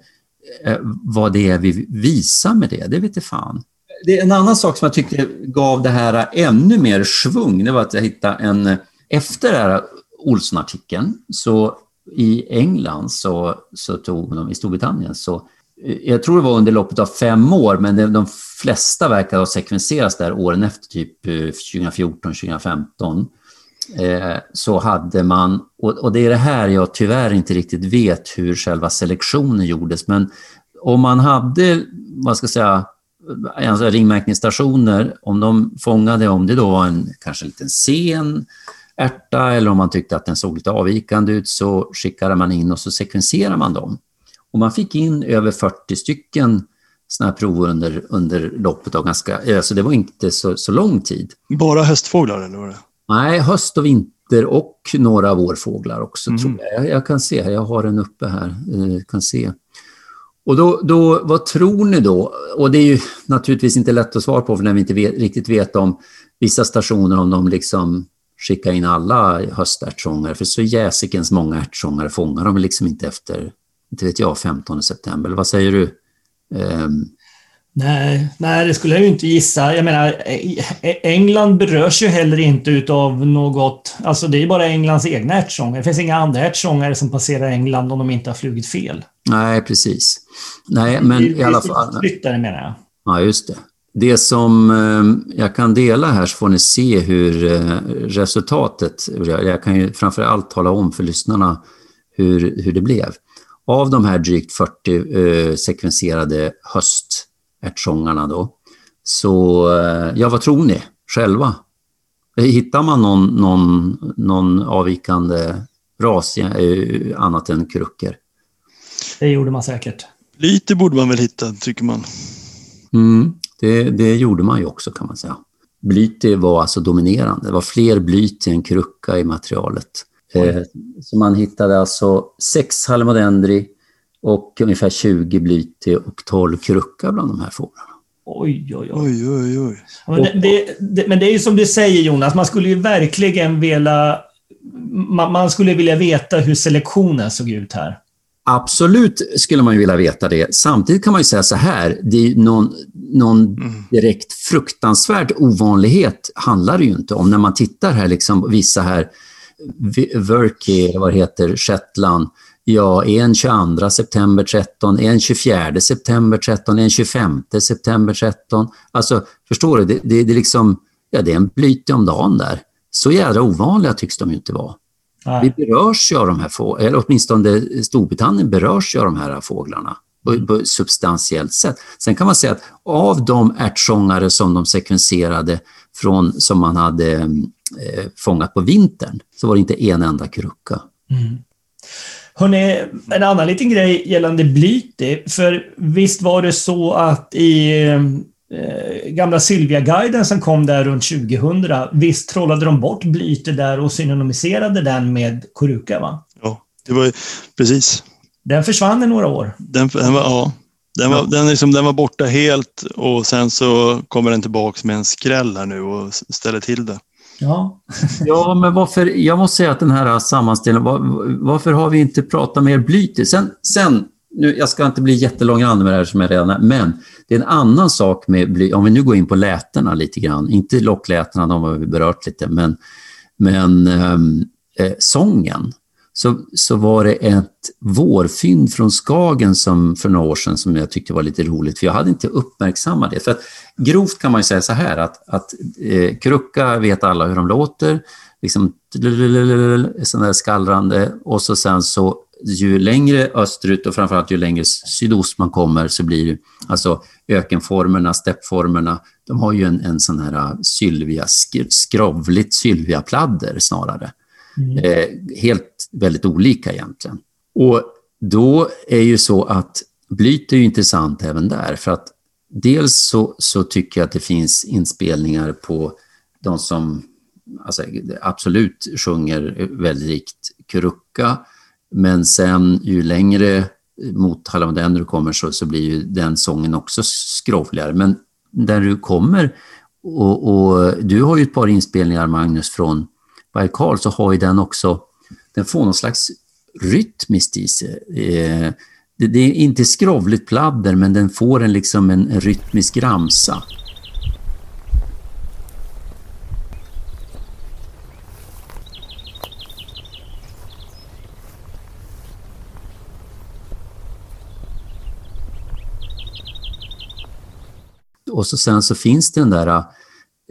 eh, vad det är vi visar med det, det vet jag fan. Det är en annan sak som jag tyckte gav det här ännu mer svung, det var att jag hittade en... Efter den här Olsson-artikeln, så i England, så, så tog de, i Storbritannien, så eh, jag tror det var under loppet av fem år, men de flesta verkar ha sekvenserats där åren efter, typ eh, 2014, 2015. Eh, så hade man, och det är det här jag tyvärr inte riktigt vet hur själva selektionen gjordes, men om man hade, vad ska jag säga, alltså ringmärkningsstationer, om de fångade, om det då var en kanske en liten sen ärta eller om man tyckte att den såg lite avvikande ut så skickade man in och så sekvenserade man dem. Och man fick in över 40 stycken sådana här prover under, under loppet av ganska, alltså det var inte så, så lång tid. Bara höstfåglar eller var det? Nej, höst och vinter och några vårfåglar också mm. tror jag. jag. jag. kan se, jag har den uppe här, eh, kan se. Och då, då, vad tror ni då? Och det är ju naturligtvis inte lätt att svara på för när vi inte vet, riktigt vet om vissa stationer, om de liksom skickar in alla höstärtsångare. För så jäsikens många ärtsångare fångar de liksom inte efter inte vet jag, 15 september. Vad säger du? Ehm, Nej, nej, det skulle jag ju inte gissa. Jag menar, England berörs ju heller inte utav något... Alltså det är bara Englands egna ärtsångare. Det finns inga andra ärtsångare som passerar England om de inte har flugit fel. Nej, precis. Nej, men det, i alla fall... Flyttare menar jag. Ja, just det. Det som ehm, jag kan dela här så får ni se hur eh, resultatet... Jag kan ju framför allt tala om för lyssnarna hur, hur det blev. Av de här drygt 40 eh, sekvenserade höstärtsångarna då, så eh, ja, vad tror ni själva? Hittar man någon, någon, någon avvikande ras eh, annat än kruckor? Det gjorde man säkert. Lite borde man väl hitta, tycker man. Mm, det, det gjorde man ju också kan man säga. Blyte var alltså dominerande. Det var fler blyte än krukka i materialet. Eh, så man hittade alltså sex halmodendri och ungefär 20 blyte och 12 krukka bland de här fåglarna. Oj, oj, oj. oj, oj, oj. men, det, det, det, men det är ju som du säger Jonas, man skulle ju verkligen vilja... Man, man skulle vilja veta hur selektionen såg ut här. Absolut skulle man ju vilja veta det. Samtidigt kan man ju säga så här, det är någon, någon mm. direkt fruktansvärd ovanlighet handlar det ju inte om. När man tittar här, liksom, vissa här Verki, eller vad det heter, Shetland. Ja, en 22 september 13, en 24 september 13, en 25 september 13. Alltså, förstår du? Det, det, det, är liksom, ja, det är en blyte om dagen där. Så jädra ovanliga tycks de ju inte vara. Nej. Vi berörs ju av de här fåglarna, eller åtminstone Storbritannien berörs ju av de här fåglarna på, på substantiellt sätt. Sen kan man säga att av de ärtsångare som de sekvenserade från, som man hade eh, fångat på vintern, så var det inte en enda krucka. Mm. Hörrni, en annan liten grej gällande Blyte. För visst var det så att i eh, gamla Sylvia-guiden som kom där runt 2000, visst trollade de bort Blyte där och synonymiserade den med Koruka, va? Ja, det var precis. Den försvann i några år. Den, den var, ja, den var, den, liksom, den var borta helt och sen så kommer den tillbaka med en skräll här nu och ställer till det. Ja. ja, men varför, jag måste säga att den här sammanställningen, var, varför har vi inte pratat mer blyt? Sen, sen nu, jag ska inte bli jättelångrandig med det här som jag redan är, men det är en annan sak med bly, om vi nu går in på lätena lite grann, inte locklätena, de har vi berört lite, men, men ehm, eh, sången så, så var det ett vårfynd från Skagen som för några år sedan som jag tyckte var lite roligt, för jag hade inte uppmärksammat det. För att, grovt kan man ju säga så här att, att eh, krucka vet alla hur de låter, liksom sån där skallrande och så sen så ju längre österut och framförallt ju längre sydost man kommer så blir det, alltså ökenformerna, steppformerna, de har ju en, en sån här äh, sylvia, skrovligt sylviapladder snarare. Mm. Eh, helt väldigt olika egentligen. Och då är ju så att Blyt är ju intressant även där för att dels så, så tycker jag att det finns inspelningar på de som alltså, absolut sjunger väldigt rikt Kurucka men sen ju längre mot Halland du kommer så, så blir ju den sången också skrovligare. Men där du kommer och, och, du har ju ett par inspelningar Magnus från Baikal så har ju den också, den får någon slags rytmiskt i sig. Eh, det, det, är inte skrovligt pladder men den får en, liksom en, en rytmisk ramsa. Och så sen så finns den där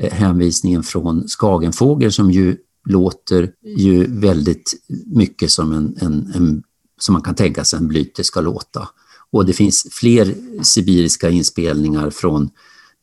eh, hänvisningen från Skagenfågel som ju låter ju väldigt mycket som en, en, en som man kan tänka sig en blyte ska låta. Och det finns fler sibiriska inspelningar från,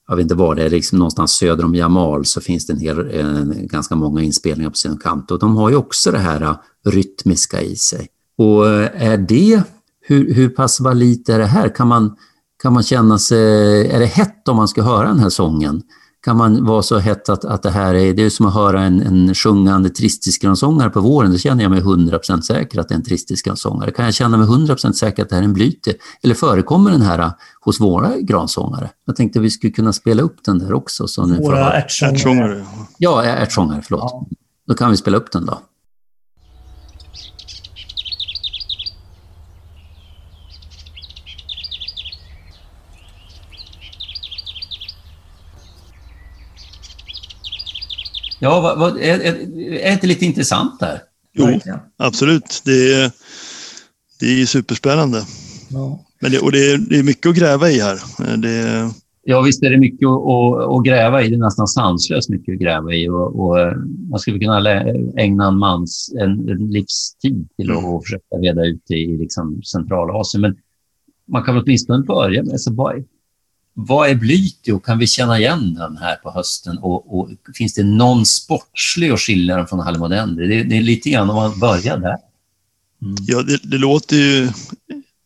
jag vet inte var det är, liksom någonstans söder om Jamal så finns det en hel, en, ganska många inspelningar på sin kant och de har ju också det här eh, rytmiska i sig. Och eh, är det, hur, hur pass valit är det här? Kan man, kan man känna sig, är det hett om man ska höra den här sången? Kan man vara så hett att, att det här är, det är som att höra en, en sjungande tristisgransångare på våren, då känner jag mig 100% säker att det är en tristisgransångare. Kan jag känna mig 100% säker att det här är en blyte? Eller förekommer den här hos våra gransångare? Jag tänkte att vi skulle kunna spela upp den där också. Så våra ärtsångare. Ja, ärtsångare, förlåt. Ja. Då kan vi spela upp den då. Ja, vad, vad, är, är det lite intressant där? Jo, Verkligen. absolut. Det är, det är superspännande. Ja. Men det, och det är, det är mycket att gräva i här. Det... Ja, visst är det mycket att, att, att, gräva i. Det är nästan sanslöst mycket att gräva i. Och, och man skulle kunna ägna en, mans, en, en livstid till att mm. försöka reda ut det i liksom Centralasien. Men man kan åtminstone börja med, så vad, vad är Blytio? Kan vi känna igen den här på hösten? Och, och finns det någon sportslig att skilja den från Halmodendi? Det, det är lite grann om man börjar där. Mm. Ja, det, det, låter ju,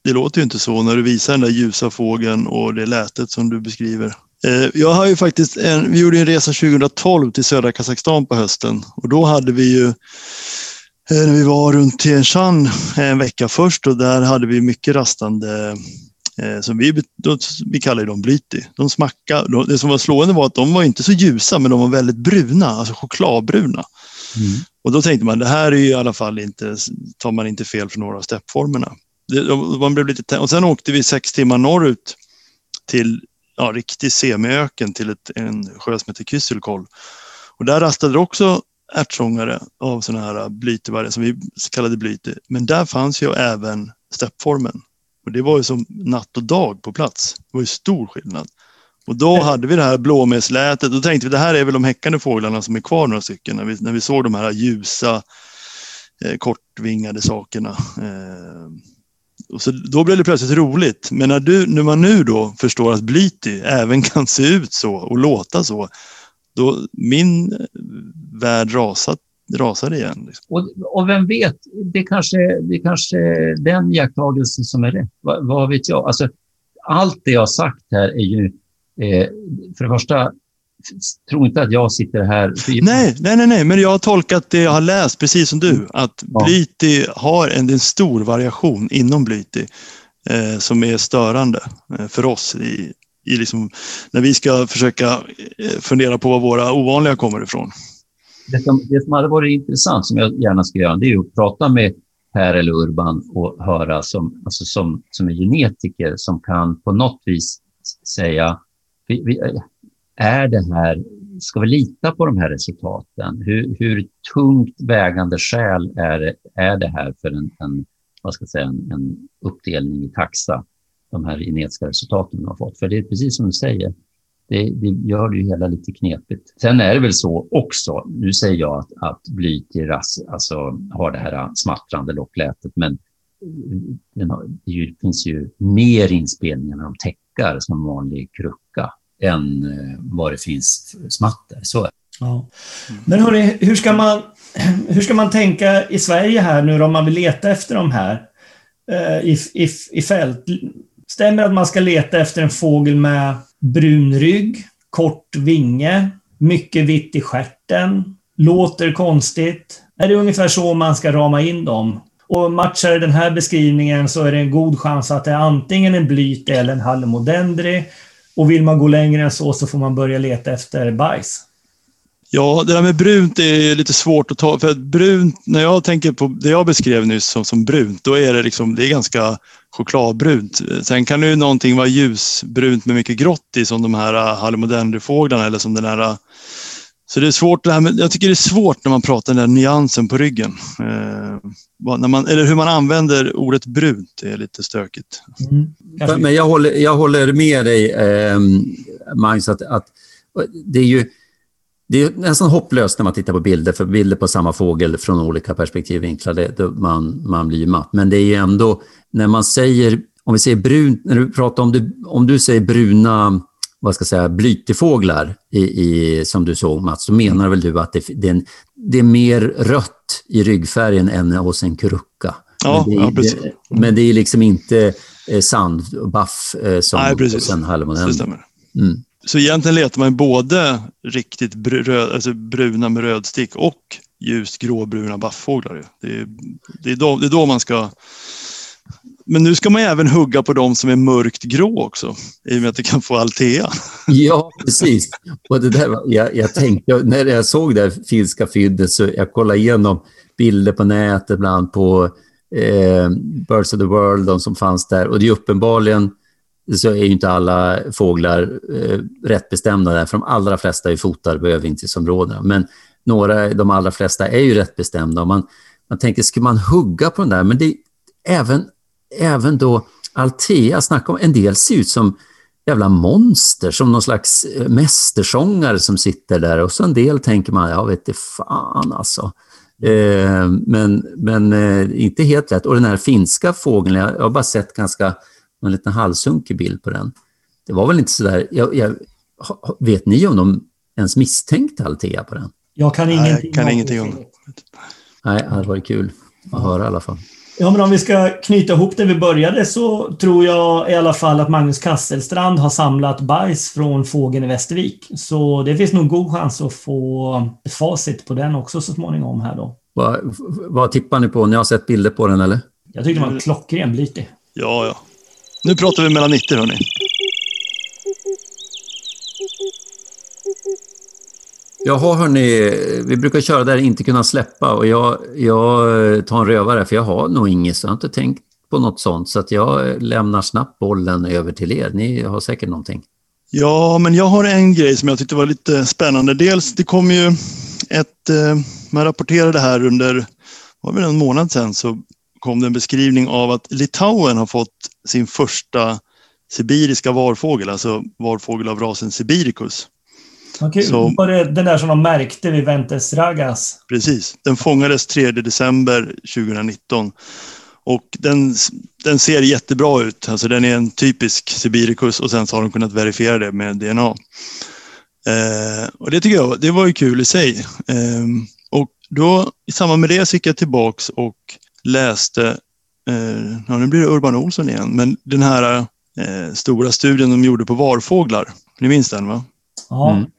det låter ju inte så när du visar den där ljusa fågeln och det lätet som du beskriver. Eh, jag har ju faktiskt en, vi gjorde en resa 2012 till södra Kazakstan på hösten och då hade vi ju eh, när vi var runt Tienshan en vecka först och där hade vi mycket rastande eh, som vi, då, vi kallar dem blyti. De smackade, det som var slående var att de var inte så ljusa men de var väldigt bruna, alltså chokladbruna. Mm. Och då tänkte man, det här är ju i alla fall inte, tar man inte fel för några av steppformerna. Det, man blev lite, och sen åkte vi sex timmar norrut till ja, riktig semiöken till ett, en sjö som heter Kysselkoll. Och där rastade det också ärtsångare av sådana här blytevargar som vi kallade blyte. Men där fanns ju även steppformen. Och det var ju som natt och dag på plats. Det var ju stor skillnad. Och då hade vi det här blåmeslätet. Då tänkte vi det här är väl de häckande fåglarna som är kvar några stycken. När vi, när vi såg de här ljusa eh, kortvingade sakerna. Eh, och så då blev det plötsligt roligt. Men när, du, när man nu då förstår att Blyti även kan se ut så och låta så. Då min värld rasat rasar igen. Liksom. Och, och, vem vet, det kanske, det kanske är den iakttagelsen som är rätt. Vad, vad vet jag? Alltså, allt det jag har sagt här är ju, eh, för det första, tro inte att jag sitter här... Nej, nej, nej, nej, men jag har tolkat det jag har läst, precis som du, att ja. Blyti har en, en stor variation inom Blyti eh, som är störande eh, för oss i, i liksom, när vi ska försöka eh, fundera på var våra ovanliga kommer ifrån. Det som, det som hade varit intressant, som jag gärna skulle göra, det är att prata med Per eller Urban och höra som, alltså som, som en genetiker som kan på något vis säga, vi, vi, är det här, ska vi lita på de här resultaten? Hur, hur tungt vägande skäl är, är det här för en, en, vad ska jag säga, en, en uppdelning i taxa, de här genetiska resultaten de har fått? För det är precis som du säger, det, det gör det ju hela lite knepigt. Sen är det väl så också, nu säger jag att, att blytiras alltså, har det här smattrande locklätet, men eh, det finns ju mer inspelningar när de täckar som en vanlig krucka än eh, vad det finns smatter. Så Ja. Men hörni, hur ska, man, hur ska man tänka i Sverige här nu om man vill leta efter de här? eh, i, i, i fält. Stämmer det att man ska leta efter en fågel med brun rygg, kort vinge, mycket vitt i stjärten, låter konstigt. Är det ungefär så man ska rama in dem? Och matchar den här beskrivningen så är det en god chans att det är antingen en blyte eller en halmodendri. Och vill man gå längre än så så får man börja leta efter bajs. Ja, det där med brunt är lite svårt att ta. För att brunt, när jag tänker på det jag beskrev nyss som, som brunt, då är det, liksom, det är ganska chokladbrunt. Sen kan det ju någonting vara ljusbrunt med mycket grått i som de här äh, hallemodendrifåglarna eller som den här äh, så det är svårt det här med, jag tycker det är svårt när man pratar den där nyansen på ryggen. Eh, när man, eller hur man använder ordet brunt det är lite stökigt. Mm. Men jag håller, jag håller med dig, eh, Magnus, att, att det är ju det är nästan hopplöst när man tittar på bilder, för bilder på samma fågel från olika perspektivvinklar, det, det, man, man blir ju matt. Men det är ju ändå, när man säger, om vi säger brunt, när du pratar om, du, om du säger bruna vad ska jag säga, blytefåglar i, i, som du såg Mats, så menar väl du att det, det, är, en, det är mer rött i ryggfärgen än hos en kurucka. Ja, men, det, ja, precis. Det, men det är liksom inte eh, sandbaff eh, som Nej, precis. hos en Det stämmer. Mm. Så egentligen letar man både riktigt br alltså bruna med rödstick och ljust gråbruna baffåglar. Det är, det, är då, det är då man ska... Men nu ska man även hugga på de som är mörkt grå också, i och med att du kan få Altea. Ja, precis. Och det där, jag, jag tänkte, när jag såg det här finska fyndet så jag kollade igenom bilder på nätet, bland på eh, Birds of the World, de som fanns där. Och det är uppenbarligen så är ju inte alla fåglar eh, rätt bestämda där, för de allra flesta är fotar på övervintringsområdena. Men några, de allra flesta är ju rätt bestämda. Och man, man tänker, ska man hugga på den där? Men det, även, även då Altea, snacka om, en del ser ut som jävla monster, som någon slags eh, mästersångare som sitter där. Och så en del tänker man, ja vet det fan alltså. Eh, men men eh, inte helt rätt. Och den här finska fågeln, jag, jag har bara sett ganska en liten halvsunkig bild på den. Det var väl inte sådär, jag, jag, vet ni om de ens misstänkte Altea på den? Jag kan ingenting, Nej, kan om, ingenting om det. Nej, det hade varit kul att höra i alla fall. Ja, men om vi ska knyta ihop där vi började så tror jag i alla fall att Magnus Kasselstrand har samlat bajs från fågeln i Västervik. Så det finns nog god chans att få ett facit på den också så småningom här då. Vad, vad tippar ni på? Ni har sett bilder på den eller? Jag tyckte den var klockren blytig. Ja, ja. Nu pratar vi mellan 90 hörni. Jaha hörni, vi brukar köra där inte kunna släppa och jag, jag tar en rövare för jag har nog inget, så jag har inte tänkt på något sånt. Så att jag lämnar snabbt bollen över till er. Ni har säkert någonting. Ja, men jag har en grej som jag tyckte var lite spännande. Dels, det kom ju ett... Eh, man rapporterade här under, var det en månad sedan, så kom det en beskrivning av att Litauen har fått sin första sibiriska varfågel, alltså varfågel av rasen Sibiricus. Okay. Så, var det den där som de märkte vid Ventes Ragas? Precis. Den fångades 3 december 2019. Och den, den ser jättebra ut. Alltså den är en typisk Sibiricus och sen så har de kunnat verifiera det med DNA. Eh, och det tycker jag det var ju kul i sig. Eh, och då i samband med det så gick jag tillbaks och läste, eh, ja nu blir det Urban Olsson igen, men den här eh, stora studien de gjorde på varfåglar. Ni minns den va? Ja. Mm.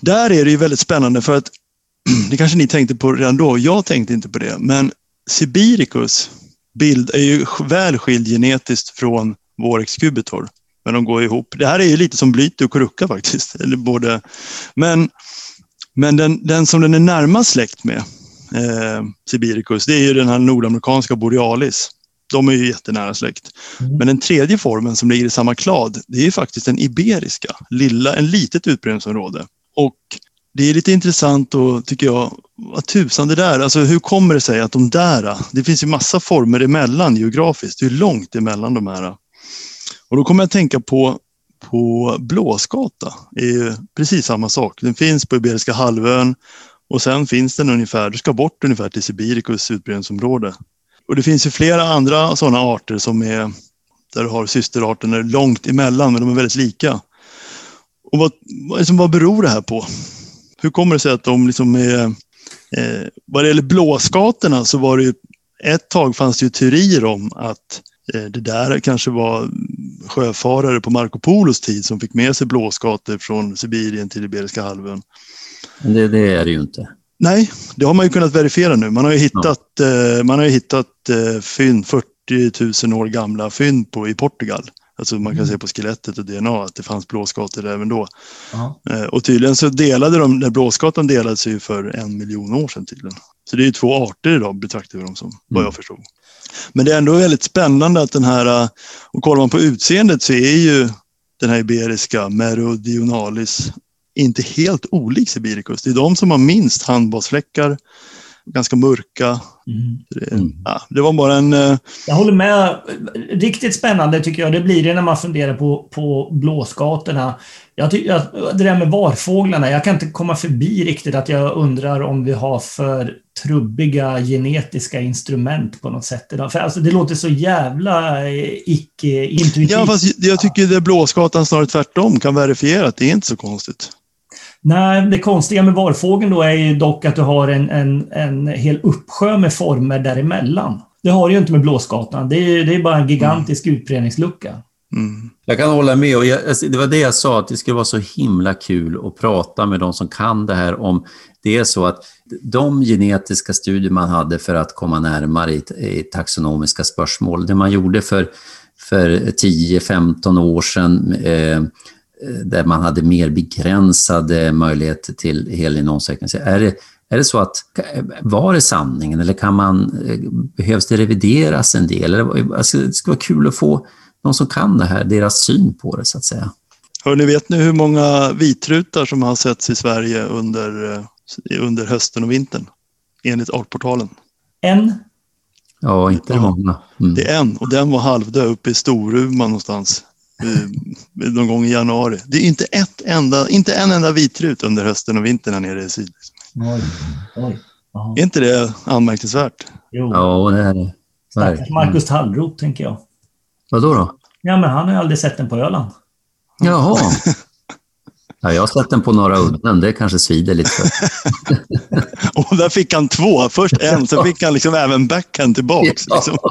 Där är det ju väldigt spännande för att det kanske ni tänkte på redan då, jag tänkte inte på det, men Sibiricus bild är ju väl skild genetiskt från Vorex cubitor. Men de går ihop. Det här är ju lite som blyte och kurucka faktiskt. Eller både. Men, men den, den som den är närmast släkt med, eh, Sibiricus, det är ju den här nordamerikanska borealis. De är ju jättenära släkt. Mm. Men den tredje formen som ligger i samma klad, det är ju faktiskt den iberiska, lilla, en litet utbredningsområde. Och det är lite intressant och tycker jag, vad tusan det där, alltså hur kommer det sig att de där, det finns ju massa former emellan geografiskt, det är långt emellan de här. Och då kommer jag att tänka på, på blåskata, det är ju precis samma sak. Den finns på Iberiska halvön och sen finns den ungefär, du ska bort ungefär till Sibirikus utbredningsområde. Och det finns ju flera andra sådana arter som är, där du har systerarterna långt emellan, men de är väldigt lika. Och vad, liksom, vad beror det här på? Hur kommer det sig att de liksom är... Eh, vad det gäller blåskatorna så var det ju ett tag fanns det ju teorier om att eh, det där kanske var sjöfarare på Marco Polos tid som fick med sig blåskator från Sibirien till Iberiska halvön. Men det, det är det ju inte. Nej, det har man ju kunnat verifiera nu. Man har ju hittat, ja. eh, man har hittat eh, fynd, 40 000 år gamla fynd på, i Portugal. Alltså man kan mm. se på skelettet och DNA att det fanns blåskator även då. Eh, och tydligen så delade de, när blåskatan delades ju för en miljon år sedan tydligen. Så det är ju två arter idag betraktar vi dem som, mm. vad jag förstod. Men det är ändå väldigt spännande att den här, och kollar man på utseendet så är ju den här iberiska meridionalis inte helt olik Sibiricus. Det är de som har minst handbollsfläckar, ganska mörka. Mm. Det, mm. ja, det, var bara en... Uh... Jag håller med. Riktigt spännande tycker jag det blir det när man funderar på, på blåskatorna. Jag tycker att det där med varfåglarna, jag kan inte komma förbi riktigt att jag undrar om vi har för trubbiga genetiska instrument på något sätt idag. För alltså, det låter så jävla eh, icke-intuitivt. Ja, fast jag tycker det blåskatan snarare tvärtom kan verifiera att det är inte så konstigt. Nej, det konstiga med varfågeln då är ju dock att du har en, en, en hel uppsjö med former däremellan. Det har du ju inte med blåskatan. Det är, det är bara en gigantisk mm. utbredningslucka. Mm. Jag kan hålla med. Och jag, alltså, det var det jag sa, att det skulle vara så himla kul att prata med de som kan det här om det är så att de genetiska studier man hade för att komma närmare i, i taxonomiska spörsmål, det man gjorde för, för 10-15 år sedan eh, där man hade mer begränsade möjligheter till helgenomsekvensering. Är det, är det så att, var det sanningen eller kan man, behövs det revideras en del? Alltså, det skulle vara kul att få någon som kan det här, deras syn på det så att säga. Hörni, vet ni hur många vitrutar som har setts i Sverige under, under hösten och vintern? Enligt Artportalen. En? Ja, inte många. Mm. Det är en och den var halvdöd uppe i Storuman någonstans Eh, någon gång i januari. Det är inte, ett enda, inte en enda vitrut under hösten och vintern här nere i syd. Oj, oj. Är inte det anmärkningsvärt? Jo. Ja, det är det. Stackars Marcus Tallroth, tänker jag. Vadå då? Ja, men han har ju aldrig sett den på Öland. Jaha. Ja, jag har sett den på Norra Udden. Det kanske svider lite. Och där fick han två. Först en, sen fick han liksom även backhand tillbaks. Ja. Liksom.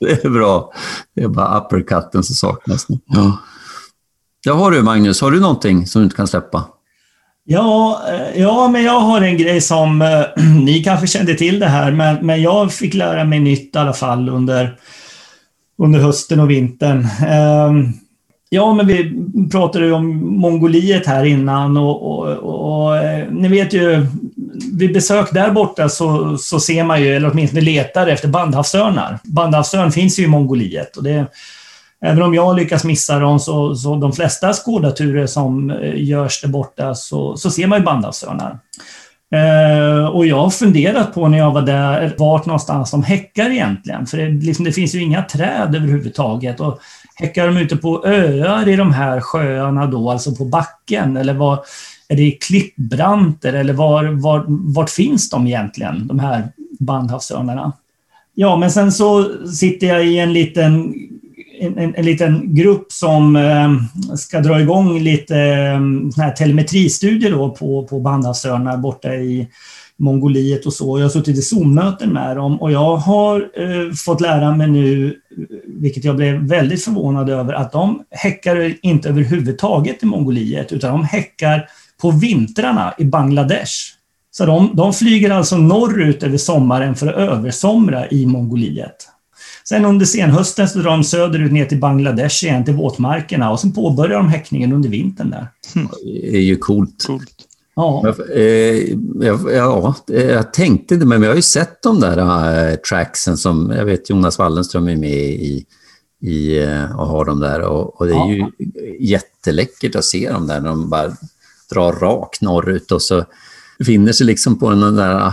det är bra. Det är bara uppercutten som saknas nu. Ja. ja, har du Magnus, har du någonting som du inte kan släppa? Ja, eh, ja, men jag har en grej som, eh, ni kanske kände till det här, men, men jag fick lära mig nytt i alla fall under, under hösten och vintern. Ehm, ja, men vi pratade ju om Mongoliet här innan och, och, och, och eh, ni vet ju, vid besök där borta så, så ser man ju, eller åtminstone letar efter bandhavsörnar. Bandhavsörn finns ju i Mongoliet och det, även om jag lyckas missa dem så, så de flesta skådaturer som eh, görs där borta så, så ser man ju bandhavsörnar. Uh, och jag har funderat på när jag var där, vart någonstans de häckar egentligen. För det, liksom, det finns ju inga träd överhuvudtaget. Och häckar de ute på öar i de här sjöarna då, alltså på backen? Eller var, är det klippbranter? Eller var, var, vart finns de egentligen, de här bandhavsörnarna? Ja, men sen så sitter jag i en liten en, en, en, liten grupp som eh, ska dra igång lite eh, telemetristudier då på, på bandhavsörnar borta i Mongoliet och så. Jag har suttit i Zoom-möten med dem och jag har eh, fått lära mig nu, vilket jag blev väldigt förvånad över, att de häckar inte överhuvudtaget i Mongoliet utan de häckar på vintrarna i Bangladesh. Så de, de flyger alltså norrut över sommaren för att översomra i Mongoliet. Sen under senhösten så drar de söderut ner till Bangladesh igen, till våtmarkerna och sen påbörjar de häckningen under vintern där. Det är ju coolt. coolt. Ja. Eh, jag, ja, jag tänkte inte, men jag har ju sett de där äh, tracksen som, jag vet Jonas Wallenström är med i, i äh, och har de där och, och det är ja. ju jätteläckert att se dem där när de bara drar rakt norrut och så finner sig liksom på den där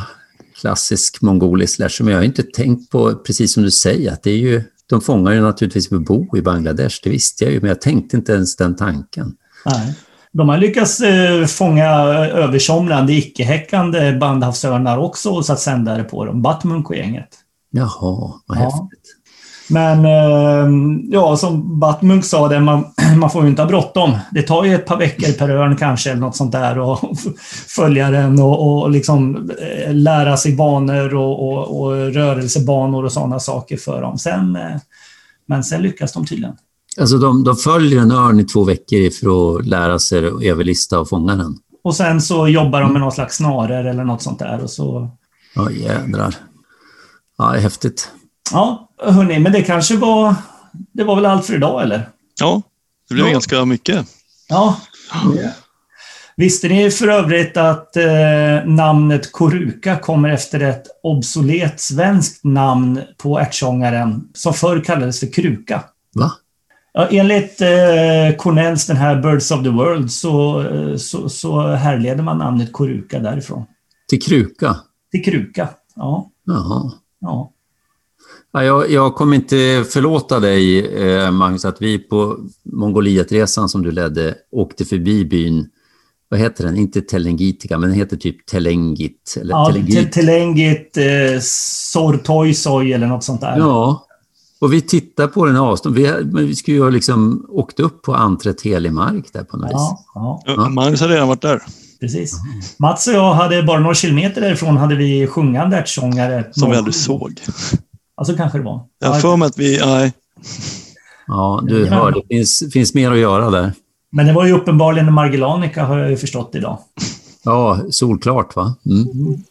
klassisk mongolisk slasher, men jag har inte tänkt på, precis som du säger, att det är ju, de fångar ju naturligtvis bo i Bangladesh, det visste jag ju, men jag tänkte inte ens den tanken. Nej. De har lyckats eh, fånga översomrande, icke-häckande bandhavsörnar också och satt sändare på dem. Batmunk och gänget. Jaha, vad ja. häftigt. Men eh, ja, som Batmunk sa, det, man, man får ju inte ha bråttom. Det tar ju ett par veckor per örn kanske, eller något sånt där, och följa den och, och liksom eh, lära sig banor och, och, och rörelsebanor och sådana saker för dem. Sen, eh, men sen lyckas de tydligen. Alltså de, de följer en örn i två veckor för att lära sig att överlista och fånga den? Och sen så jobbar de med någon slags snaror eller något sånt där. Och så... Ja, jädrar. Ja, det är häftigt. Ja, hörni, men det kanske var... Det var väl allt för idag, eller? Ja, det blev ja. ganska mycket. Ja. ja. Visste ni för övrigt att eh, namnet Koruka kommer efter ett obsolet svenskt namn på ärtsångaren som förr kallades för Kruka? Va? Ja, enligt eh, Cornells, den här Birds of the World, så, eh, så, så härleder man namnet Koruka därifrån. Till Kruka? Till Kruka, ja. Jaha. Ja. Ja, jag, jag kommer inte förlåta dig, eh, Magnus, att vi på Mongolietresan som du ledde åkte förbi byn, vad heter den? Inte Telengitica, men den heter typ Telengit. Eller ja, Telengit, Telengit eh, Sortoisoi eller något sånt där. Ja, och vi tittar på den avstånd. Vi, vi skulle ju ha liksom åkt upp på Antret Helimark där på något ja, ja. ja. Magnus har redan varit där. Precis. Mats och jag hade bara några kilometer därifrån hade vi sjungande ärtsångare. Som vi aldrig såg. Ja, så kanske det var. Jag har för mig att vi... Nej. Ja, du hör, det finns, finns mer att göra där. Men det var ju uppenbarligen Margelanica har jag ju förstått idag. Ja, solklart va? Mm. Mm.